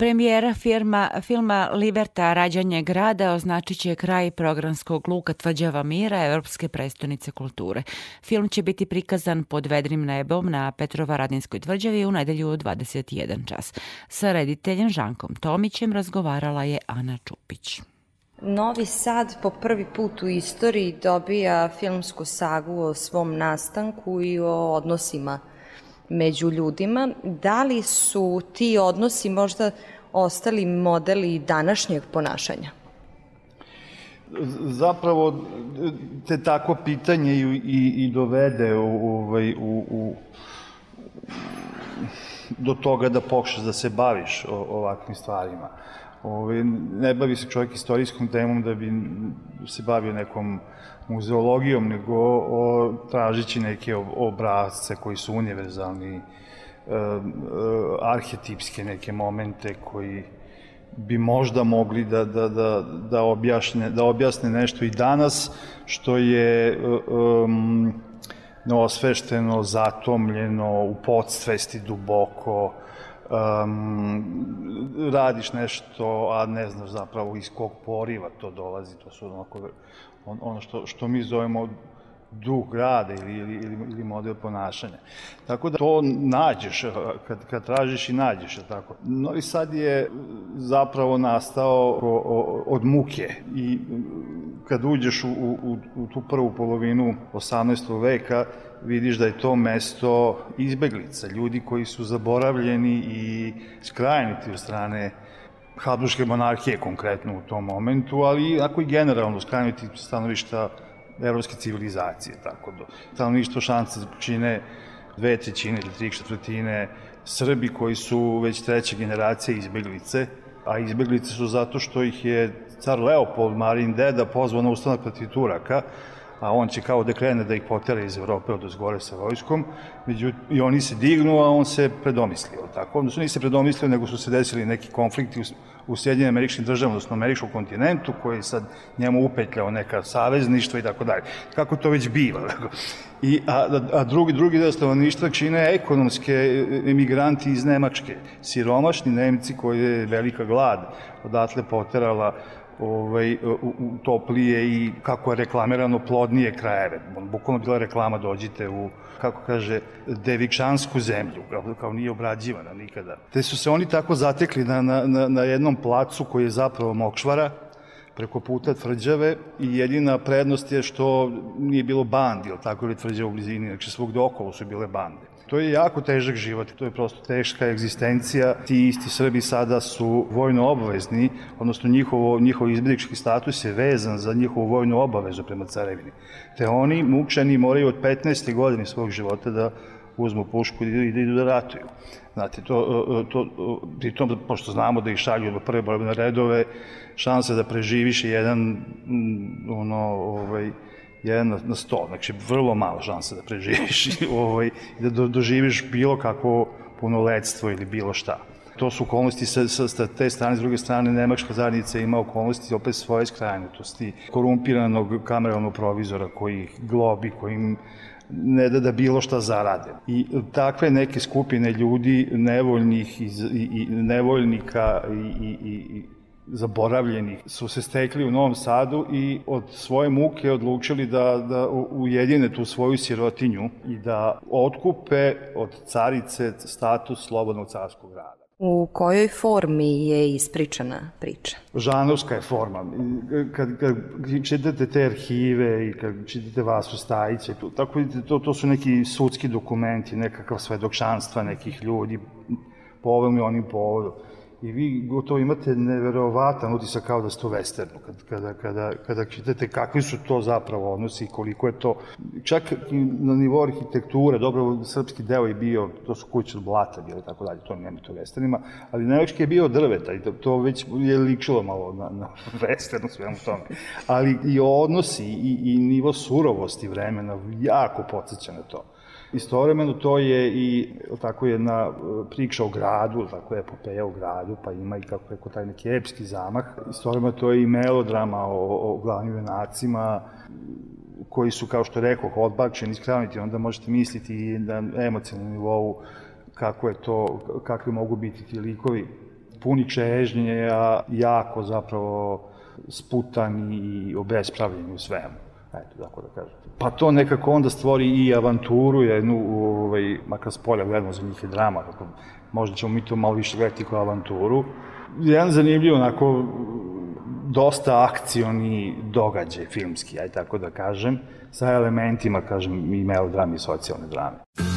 Premijera firma, filma Liberta Rađanje grada označit će kraj programskog luka Tvrđava mira Evropske prestonice kulture. Film će biti prikazan pod vedrim nebom na Petrova Radinskoj tvrđavi u nedelju u 21 čas. Sa rediteljem Žankom Tomićem razgovarala je Ana Čupić. Novi Sad po prvi put u istoriji dobija filmsku sagu o svom nastanku i o odnosima među ljudima. Da li su ti odnosi možda ostali modeli današnjeg ponašanja? zapravo te tako pitanje i, i, i dovede u, ovaj, u, u, do toga da pokušaš da se baviš o, ovakvim stvarima. Ove, ne bavi se čovjek istorijskom temom da bi se bavio nekom muzeologijom, nego o, tražići neke obrazce koji su univerzalni, e, e, arhetipske neke momente koji bi možda mogli da, da, da, da, objašnje, da objasne nešto i danas, što je um, neosvešteno, zatomljeno, u podsvesti duboko, um, radiš nešto, a ne znaš zapravo iz kog poriva to dolazi, to su onako, on, ono što, što mi zovemo duh grada ili, ili, ili, ili model ponašanja. Tako da to nađeš, kad, kad tražiš i nađeš, tako. Novi Sad je zapravo nastao od muke i kad uđeš u, u, u tu prvu polovinu 18. veka, vidiš da je to mesto izbeglica, ljudi koji su zaboravljeni i skrajniti od strane Habsburgske monarhije konkretno u tom momentu, ali ako i generalno skrajniti stanovišta evropske civilizacije, tako da. Stanovništvo šanse čine dve trećine ili tri četvrtine Srbi koji su već treća generacija izbeglice, a izbeglice su zato što ih je car Leopold Marin Deda pozvao na ustanak protiv Turaka, a on će kao da krene da ih potera iz Evrope od zgore sa vojskom, međutim, i oni se dignu, a on se predomislio, tako? Su nisi predomislio, nego su se desili neki konflikti u, u američkim državama, odnosno američkom kontinentu, koji sad njemu upetljao neka savezništva i tako dalje. Kako to već biva, tako? I, a, a drugi, drugi deo stanovništva čine ekonomske emigranti iz Nemačke, siromašni Nemci koji je velika glad odatle poterala ovaj, u, toplije i kako je reklamirano plodnije krajeve. Bukvalno bila reklama dođite u kako kaže, devičansku zemlju, kao, kao nije obrađivana nikada. Te su se oni tako zatekli na, na, na jednom placu koji je zapravo Mokšvara, preko puta tvrđave i jedina prednost je što nije bilo bandi, ili tako ili tvrđava u blizini, znači svog okolo su bile bande. To je jako težak život, to je prosto teška egzistencija. Ti isti Srbi sada su vojno obavezni, odnosno njihovo, njihov izbjeglički status je vezan za njihovu vojnu obavezu prema carevini. Te oni, mučeni, moraju od 15. godine svog života da uzmu pušku i da idu da ratuju. Znate, to, to, pritom, pošto znamo da ih šalju do prve borbene redove, šansa da preživiš je jedan, ono, ovaj, jedan na, na sto, znači vrlo mala šansa da preživiš ovaj, da do, doživiš bilo kakvo punoletstvo ili bilo šta. To su okolnosti sa, sa, sa te strane, s druge strane Nemačka zajednica ima okolnosti opet svoje skrajnutosti, korumpiranog kameralnog provizora koji ih globi, koji im ne da da bilo šta zarade. I takve neke skupine ljudi nevoljnih i, i, i nevoljnika i, i, i zaboravljenih su se stekli u Novom Sadu i od svoje muke odlučili da, da ujedine tu svoju sirotinju i da otkupe od carice status slobodnog carskog grada. U kojoj formi je ispričana priča? Žanovska je forma. Kad, kad čitate te arhive i kad čitate Vasu Stajića, to, tako to, to su neki sudski dokumenti, nekakav svedokšanstva nekih ljudi po ovom i onim povodu i vi gotovo imate neverovatan utisak kao da ste u westernu, kada, kada, kada, kada čitate kakvi su to zapravo odnosi i koliko je to, čak na nivou arhitekture, dobro, srpski deo je bio, to su kuće od blata bile, tako dalje, to nema to westernima, ali nemački je bio drveta i to, to već je ličilo malo na, na westernu svemu tome. Ali i odnosi i, i nivo surovosti vremena jako podsjeća na to. Istovremeno to je i tako jedna e, priča o gradu, tako je epopeja o gradu, pa ima i kako je taj neki epski zamah. Istovremeno to je i melodrama o, o glavnim venacima, koji su, kao što rekao, odbačeni, iskravniti, onda možete misliti i na emocionalnom nivou kako je to, kakvi mogu biti ti likovi puni čežnje, a jako zapravo sputan i obespravljen u svemu. Eto, tako da kažem. Pa to nekako onda stvori i avanturu, jednu, ovaj, makar s polja gledamo za njih je drama, kako možda ćemo mi to malo više gledati kao avanturu. Jedan zanimljiv, onako, dosta akcioni događaj filmski, aj tako da kažem, sa elementima, kažem, i melodrame i socijalne drame.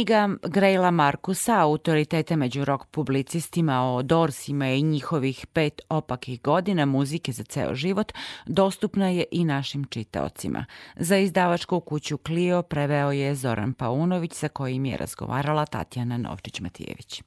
Knjiga Grejla Markusa, autoriteta među rock publicistima o Dorsima i njihovih pet opakih godina muzike za ceo život, dostupna je i našim čitaocima. Za izdavačku kuću Clio preveo je Zoran Paunović sa kojim je razgovarala Tatjana Novčić-Matijević.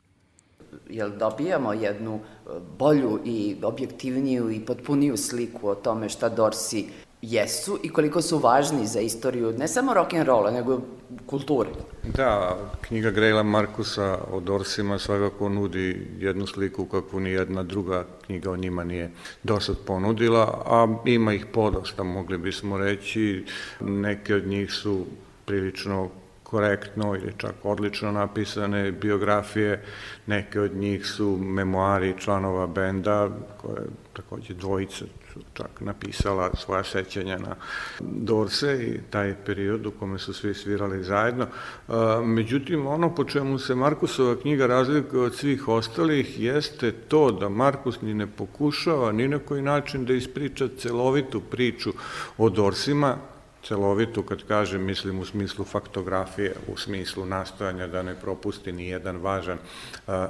jel dobijamo jednu e, bolju i objektivniju i potpuniju sliku o tome šta Dorsi jesu i koliko su važni za istoriju ne samo rock and rolla, nego kulture. Da, knjiga Grejla Markusa o Dorsima svakako nudi jednu sliku kakvu ni jedna druga knjiga o njima nije dosad ponudila, a ima ih podosta, mogli bismo reći. Neke od njih su prilično korektno ili čak odlično napisane biografije, neke od njih su memoari članova benda, koje takođe dvojica su čak napisala svoja sećanja na Dorse i taj period u kome su svi svirali zajedno. E, Međutim, ono po čemu se Markusova knjiga razlikuje od svih ostalih jeste to da Markus ni ne pokušava ni na koji način da ispriča celovitu priču o Dorsima, celovitu, kad kažem, mislim u smislu faktografije, u smislu nastojanja da ne propusti ni jedan važan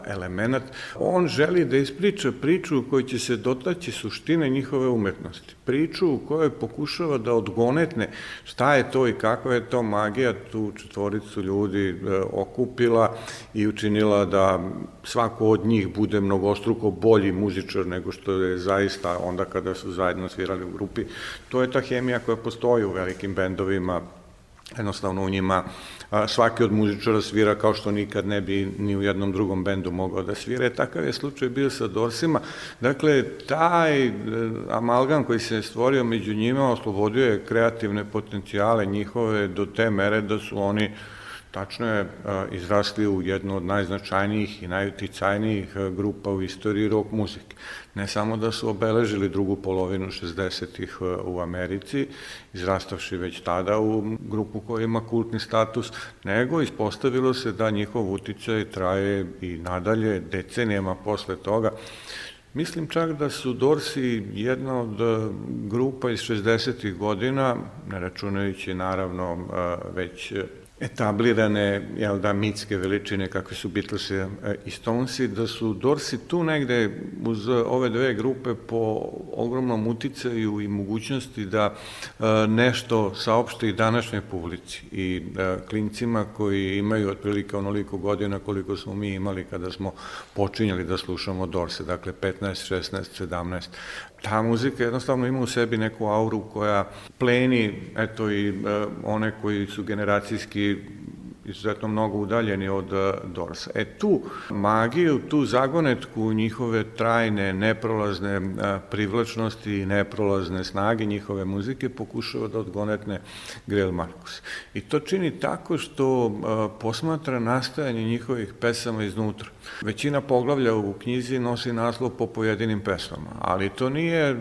element. On želi da ispriča priču u kojoj će se dotaći suštine njihove umetnosti. Priču u kojoj pokušava da odgonetne šta je to i kakva je to magija tu četvoricu ljudi e, okupila i učinila da svako od njih bude mnogostruko bolji muzičar nego što je zaista onda kada su zajedno svirali u grupi. To je ta hemija koja postoji u velikim bendovima, jednostavno u njima svaki od muzičara svira kao što nikad ne bi ni u jednom drugom bendu mogao da svira. E, takav je slučaj bio sa Dorsima. Dakle, taj e, amalgam koji se stvorio među njima oslobodio je kreativne potencijale njihove do te mere da su oni tačno je izrasli u jednu od najznačajnijih i najuticajnijih grupa u istoriji rock muzike. Ne samo da su obeležili drugu polovinu 60-ih u Americi, izrastavši već tada u grupu koja ima kultni status, nego ispostavilo se da njihov uticaj traje i nadalje decenijama posle toga. Mislim čak da su Dorsi jedna od grupa iz 60. godina, ne računajući naravno već etablirane jel da, mitske veličine kakve su Beatles i Stonesi, da su Dorsi tu negde uz ove dve grupe po ogromnom uticaju i mogućnosti da e, nešto saopšte i današnjoj publici i e, klincima koji imaju otprilike onoliko godina koliko smo mi imali kada smo počinjali da slušamo Dorse, dakle 15, 16, 17 ta muzika jednostavno ima u sebi neku auru koja pleni, eto i e, one koji su generacijski izuzetno mnogo udaljeni od e, Dorsa. E tu magiju, tu zagonetku njihove trajne, neprolazne e, privlačnosti i neprolazne snage njihove muzike pokušava da odgonetne Grel Markus. I to čini tako što e, posmatra nastajanje njihovih pesama iznutra. Većina poglavlja u knjizi nosi naslov po pojedinim pesmama, ali to nije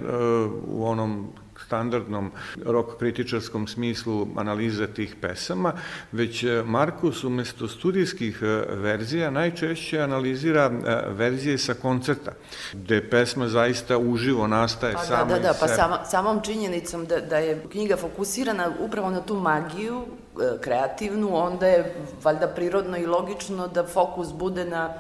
u onom standardnom rock kritičarskom smislu analize tih pesama, već e, Markus umesto studijskih e, verzija najčešće analizira e, verzije sa koncerta, gde pesma zaista uživo nastaje pa, sama da, da, da, pa sama, samom činjenicom da, da je knjiga fokusirana upravo na tu magiju kreativnu, onda je valjda prirodno i logično da fokus bude na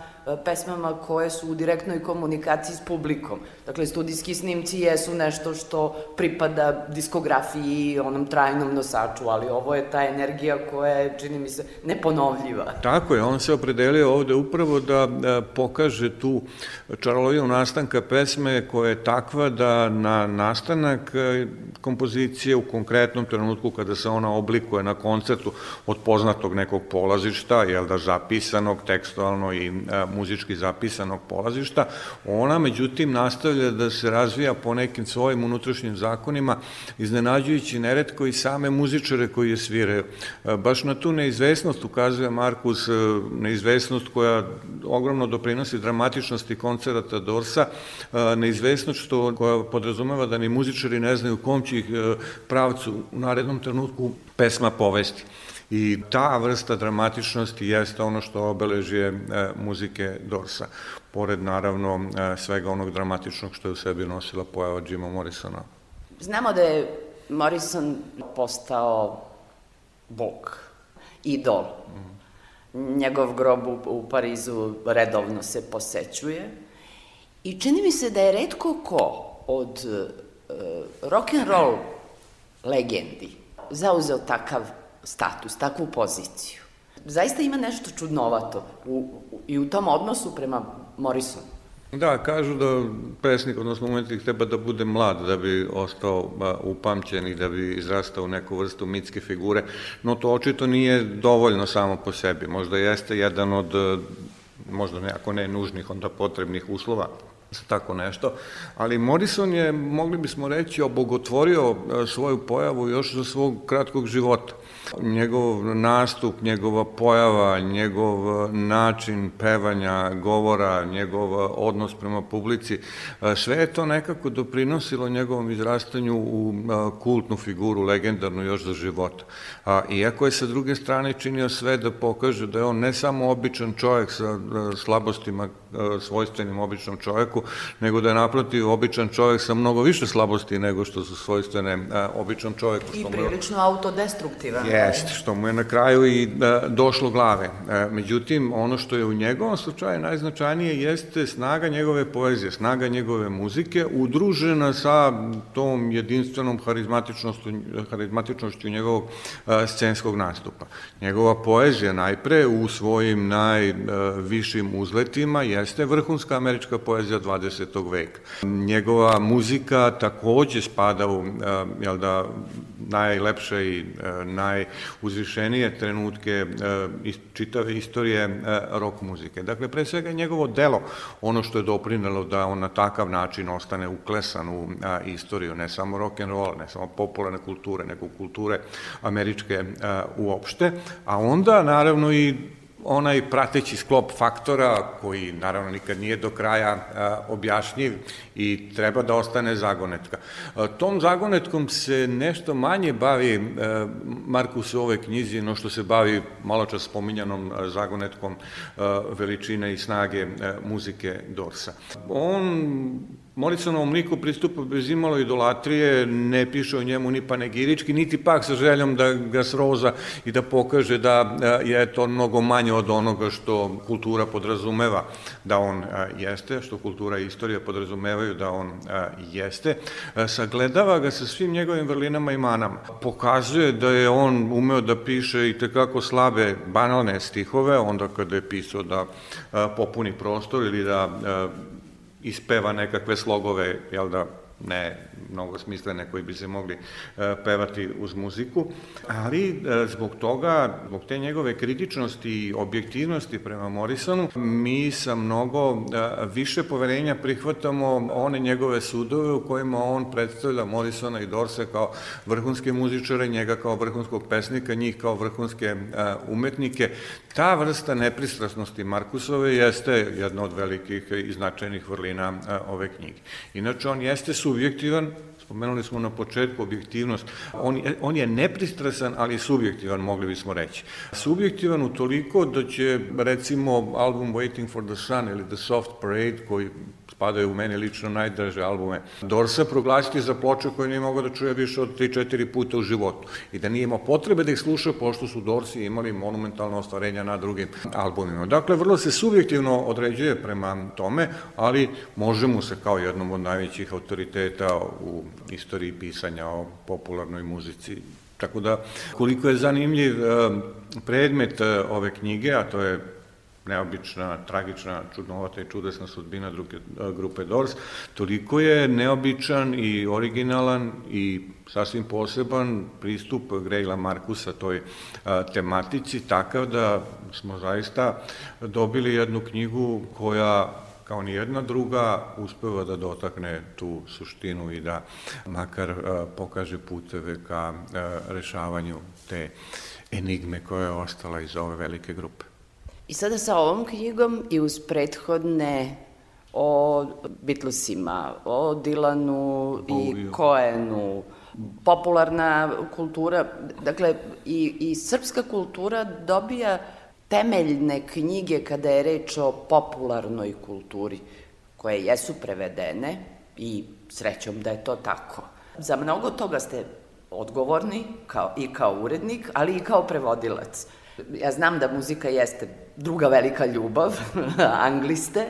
pesmama koje su u direktnoj komunikaciji s publikom. Dakle, studijski snimci jesu nešto što pripada diskografiji i onom trajnom nosaču, ali ovo je ta energija koja je, čini mi se, neponovljiva. Tako je, on se opredelio ovde upravo da, da pokaže tu čaroloviju nastanka pesme koja je takva da na nastanak e, kompozicije u konkretnom trenutku kada se ona oblikuje na koncertu od poznatog nekog polazišta, jel da zapisanog tekstualno i e, muzički zapisanog polazišta, ona međutim nastavlja da se razvija po nekim svojim unutrašnjim zakonima, iznenađujući neretko i same muzičare koji je sviraju. E, baš na tu neizvesnost ukazuje Markus, e, neizvesnost koja ogromno doprinosi dramatičnosti koncerata Dorsa, e, neizvesnost što, koja podrazumeva da ni muzičari ne znaju kom će ih pravcu u narednom trenutku pesma povesti. I ta vrsta dramatičnosti jeste ono što obeležuje e, muzike Dorsa. Pored, naravno, e, svega onog dramatičnog što je u sebi nosila pojava Jima Morrisona. Znamo da je Morrison postao bog, idol. Mm. Njegov grob u, u Parizu redovno se posećuje. I čini mi se da je redko ko od uh, rock and roll legendi zauzeo takav status, takvu poziciju. Zaista ima nešto čudnovato u, u, i u tom odnosu prema Morrisonu. Da, kažu da pesnik, odnosno umetnik, treba da bude mlad da bi ostao upamćen i da bi izrastao u neku vrstu mitske figure, no to očito nije dovoljno samo po sebi. Možda jeste jedan od, možda ne, ako ne nužnih, onda potrebnih uslova za tako nešto, ali Morrison je, mogli bismo reći, obogotvorio svoju pojavu još za svog kratkog života. Njegov nastup, njegova pojava, njegov način pevanja, govora, njegov odnos prema publici, sve je to nekako doprinosilo njegovom izrastanju u kultnu figuru, legendarnu još za života. Iako je sa druge strane činio sve da pokaže da je on ne samo običan čovjek sa slabostima svojstvenim običnom čovjeku, nego da je naprotiv običan čovjek sa mnogo više slabosti nego što su svojstvene običnom čovjeku. I mu je- prilično autodestruktivan. Jeste, što mu je na kraju i da, došlo glave. E, međutim, ono što je u njegovom slučaju najznačajnije jeste snaga njegove poezije, snaga njegove muzike, udružena sa tom jedinstvenom harizmatičnošću, harizmatičnošću njegovog e, scenskog nastupa. Njegova poezija najpre u svojim najvišim uzletima jeste vrhunska američka poezija 20. veka. Njegova muzika takođe spada u, e, jel da, najlepše i e, najuzvišenije trenutke e, iz čitave istorije rock muzike. Dakle, pre svega njegovo delo, ono što je doprinelo da on na takav način ostane uklesan u istoriju, ne samo rock and roll, ne samo popularne kulture, nego kulture američke uopšte, a onda naravno i onaj prateći sklop faktora koji naravno nikad nije do kraja objašnjiv i treba da ostane zagonetka. Tom zagonetkom se nešto manje bavi a, Markus u ovoj knjizi no što se bavi malo čas spominjanom a, zagonetkom a, veličine i snage muzike Dorsa. On Morisonovom liku pristupa bez imalo idolatrije, ne piše o njemu ni panegirički, niti pak sa željom da ga sroza i da pokaže da e, je to mnogo manje od onoga što kultura podrazumeva da on e, jeste, što kultura i istorija podrazumevaju da on e, jeste. Sagledava ga sa svim njegovim vrlinama i manama. Pokazuje da je on umeo da piše i tekako slabe, banalne stihove, onda kada je pisao da popuni prostor ili da ispeva nekakve slogove, jel da, ne mnogo smislene koji bi se mogli e, pevati uz muziku, ali e, zbog toga, zbog te njegove kritičnosti i objektivnosti prema Morrisonu, mi sa mnogo e, više poverenja prihvatamo one njegove sudove u kojima on predstavlja Morrisona i Dorse kao vrhunske muzičare, njega kao vrhunskog pesnika, njih kao vrhunske umetnike. Ta vrsta nepristrasnosti Markusove jeste jedna od velikih i značajnih vrlina ove knjige. Inače, on jeste subjektivan, spomenuli smo na početku objektivnost, on on je nepristrasan, ali subjektivan, mogli bismo reći. Subjektivan u toliko da će, recimo, album Waiting for the Sun ili The Soft Parade, koji spadaju u meni lično najdraže albume Dorsa, proglasiti za ploče koje nije mogao da čuje više od 3-4 puta u životu. I da nije imao potrebe da ih sluša, pošto su Dorsi imali monumentalno ostvarenja na drugim albumima. Dakle, vrlo se subjektivno određuje prema tome, ali može mu se kao jednom od najvećih autoriteta u istoriji pisanja o popularnoj muzici Tako da, koliko je zanimljiv eh, predmet eh, ove knjige, a to je neobična, tragična, čudnovata i čudesna sudbina druge, grupe Doors, toliko je neobičan i originalan i sasvim poseban pristup Grejla Markusa toj a, tematici, takav da smo zaista dobili jednu knjigu koja kao ni jedna druga uspeva da dotakne tu suštinu i da makar a, pokaže puteve ka a, rešavanju te enigme koja je ostala iz ove velike grupe. I sada sa ovom knjigom i uz prethodne o Beatlesima, o Dylanu i Coenu, popularna kultura, dakle i, i srpska kultura dobija temeljne knjige kada je reč o popularnoj kulturi, koje jesu prevedene i srećom da je to tako. Za mnogo toga ste odgovorni kao, i kao urednik, ali i kao prevodilac. Ja znam da muzika jeste druga velika ljubav, angliste,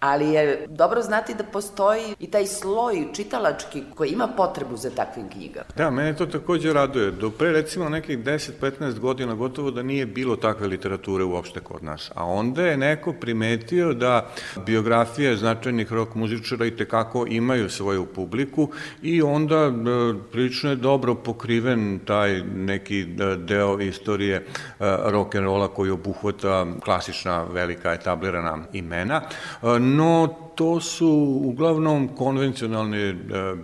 ali je dobro znati da postoji i taj sloj čitalački koji ima potrebu za takvim knjigama. Da, mene to takođe raduje. Do pre recimo nekih 10-15 godina gotovo da nije bilo takve literature uopšte kod nas. A onda je neko primetio da biografije značajnih rock muzičara i tekako imaju svoju publiku i onda e, prilično je dobro pokriven taj neki e, deo istorije e, rock and rolla koji obuhvata klasična velika etablirana imena. No to su uglavnom konvencionalne e,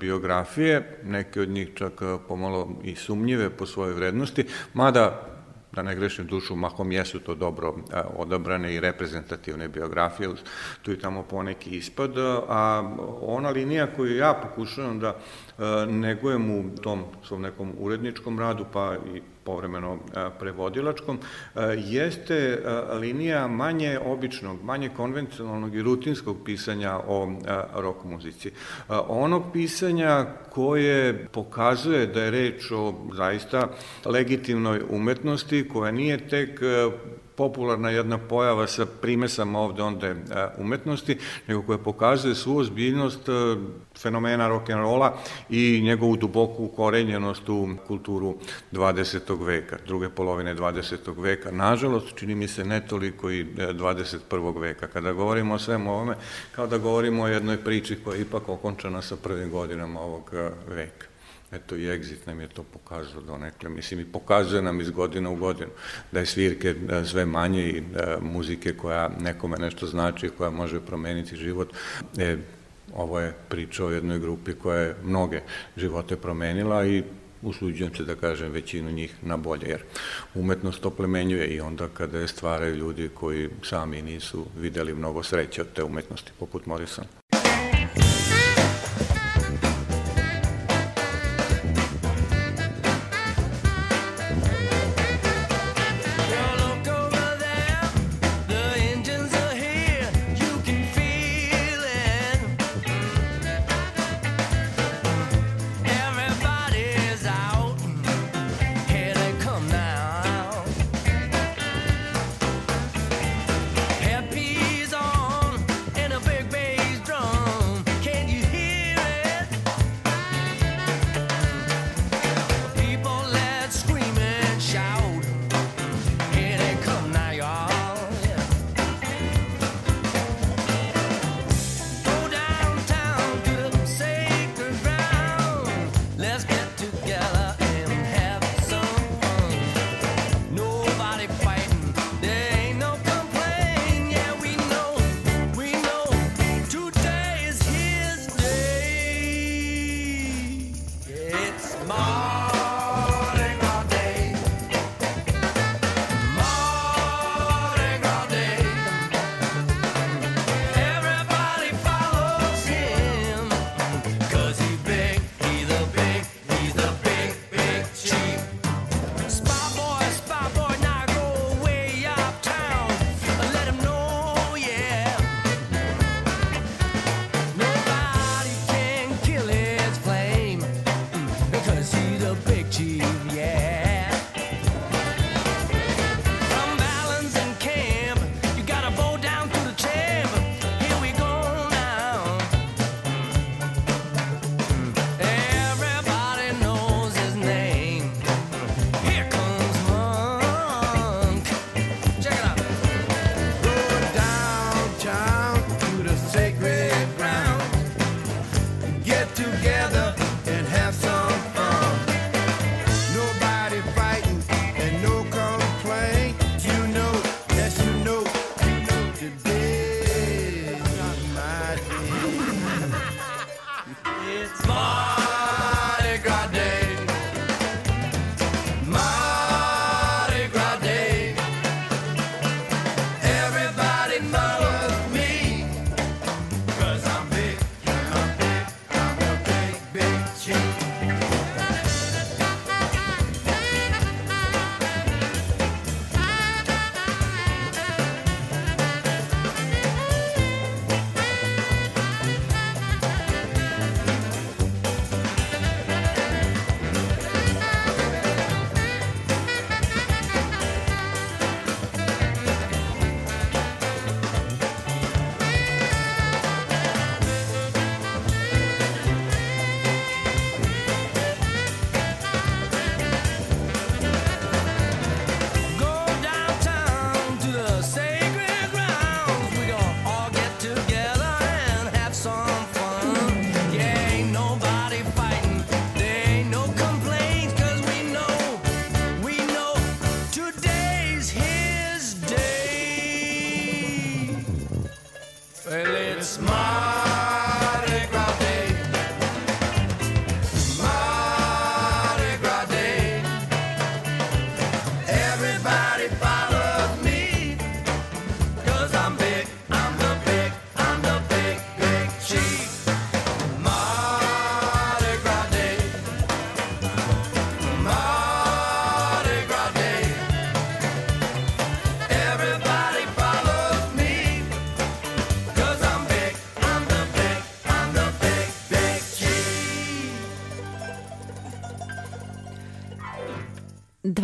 biografije, neke od njih čak e, pomalo i sumnjive po svojoj vrednosti, mada da ne grešim dušu, mahom jesu to dobro a, odabrane i reprezentativne biografije, tu i tamo poneki ispad, a ona linija koju ja pokušavam da negujem u tom svom nekom uredničkom radu, pa i povremeno a, prevodilačkom, a, jeste a, linija manje običnog, manje konvencionalnog i rutinskog pisanja o rock muzici. Ono pisanja koje pokazuje da je reč o zaista legitimnoj umetnosti koja nije tek popularna jedna pojava sa primesama ovde onde e, umetnosti, nego koja pokazuje svu ozbiljnost e, fenomena rock'n'rolla i njegovu duboku ukorenjenost u kulturu 20. veka, druge polovine 20. veka. Nažalost, čini mi se ne toliko i 21. veka. Kada govorimo o svemu ovome, kao da govorimo o jednoj priči koja je ipak okončana sa prvim godinama ovog e, veka. Eto i Exit nam je to pokazao donekle, mislim i pokazuje nam iz godina u godinu da je svirke e, sve manje i e, muzike koja nekome nešto znači, koja može promeniti život. E, ovo je priča o jednoj grupi koja je mnoge živote promenila i usuđujem se da kažem većinu njih na bolje, jer umetnost oplemenjuje i onda kada je stvaraju ljudi koji sami nisu videli mnogo sreće od te umetnosti, poput Morrisona.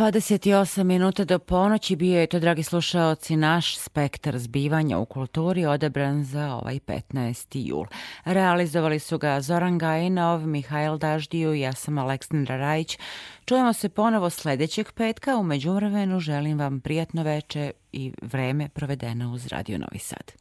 28 minuta do ponoći bio je to, dragi slušaoci, naš spektar zbivanja u kulturi odabran za ovaj 15. jul. Realizovali su ga Zoran Gajinov, Mihajl Daždiju i ja sam Aleksandra Rajić. Čujemo se ponovo sledećeg petka. U međuvremenu želim vam prijatno veče i vreme provedeno uz Radio Novi Sad.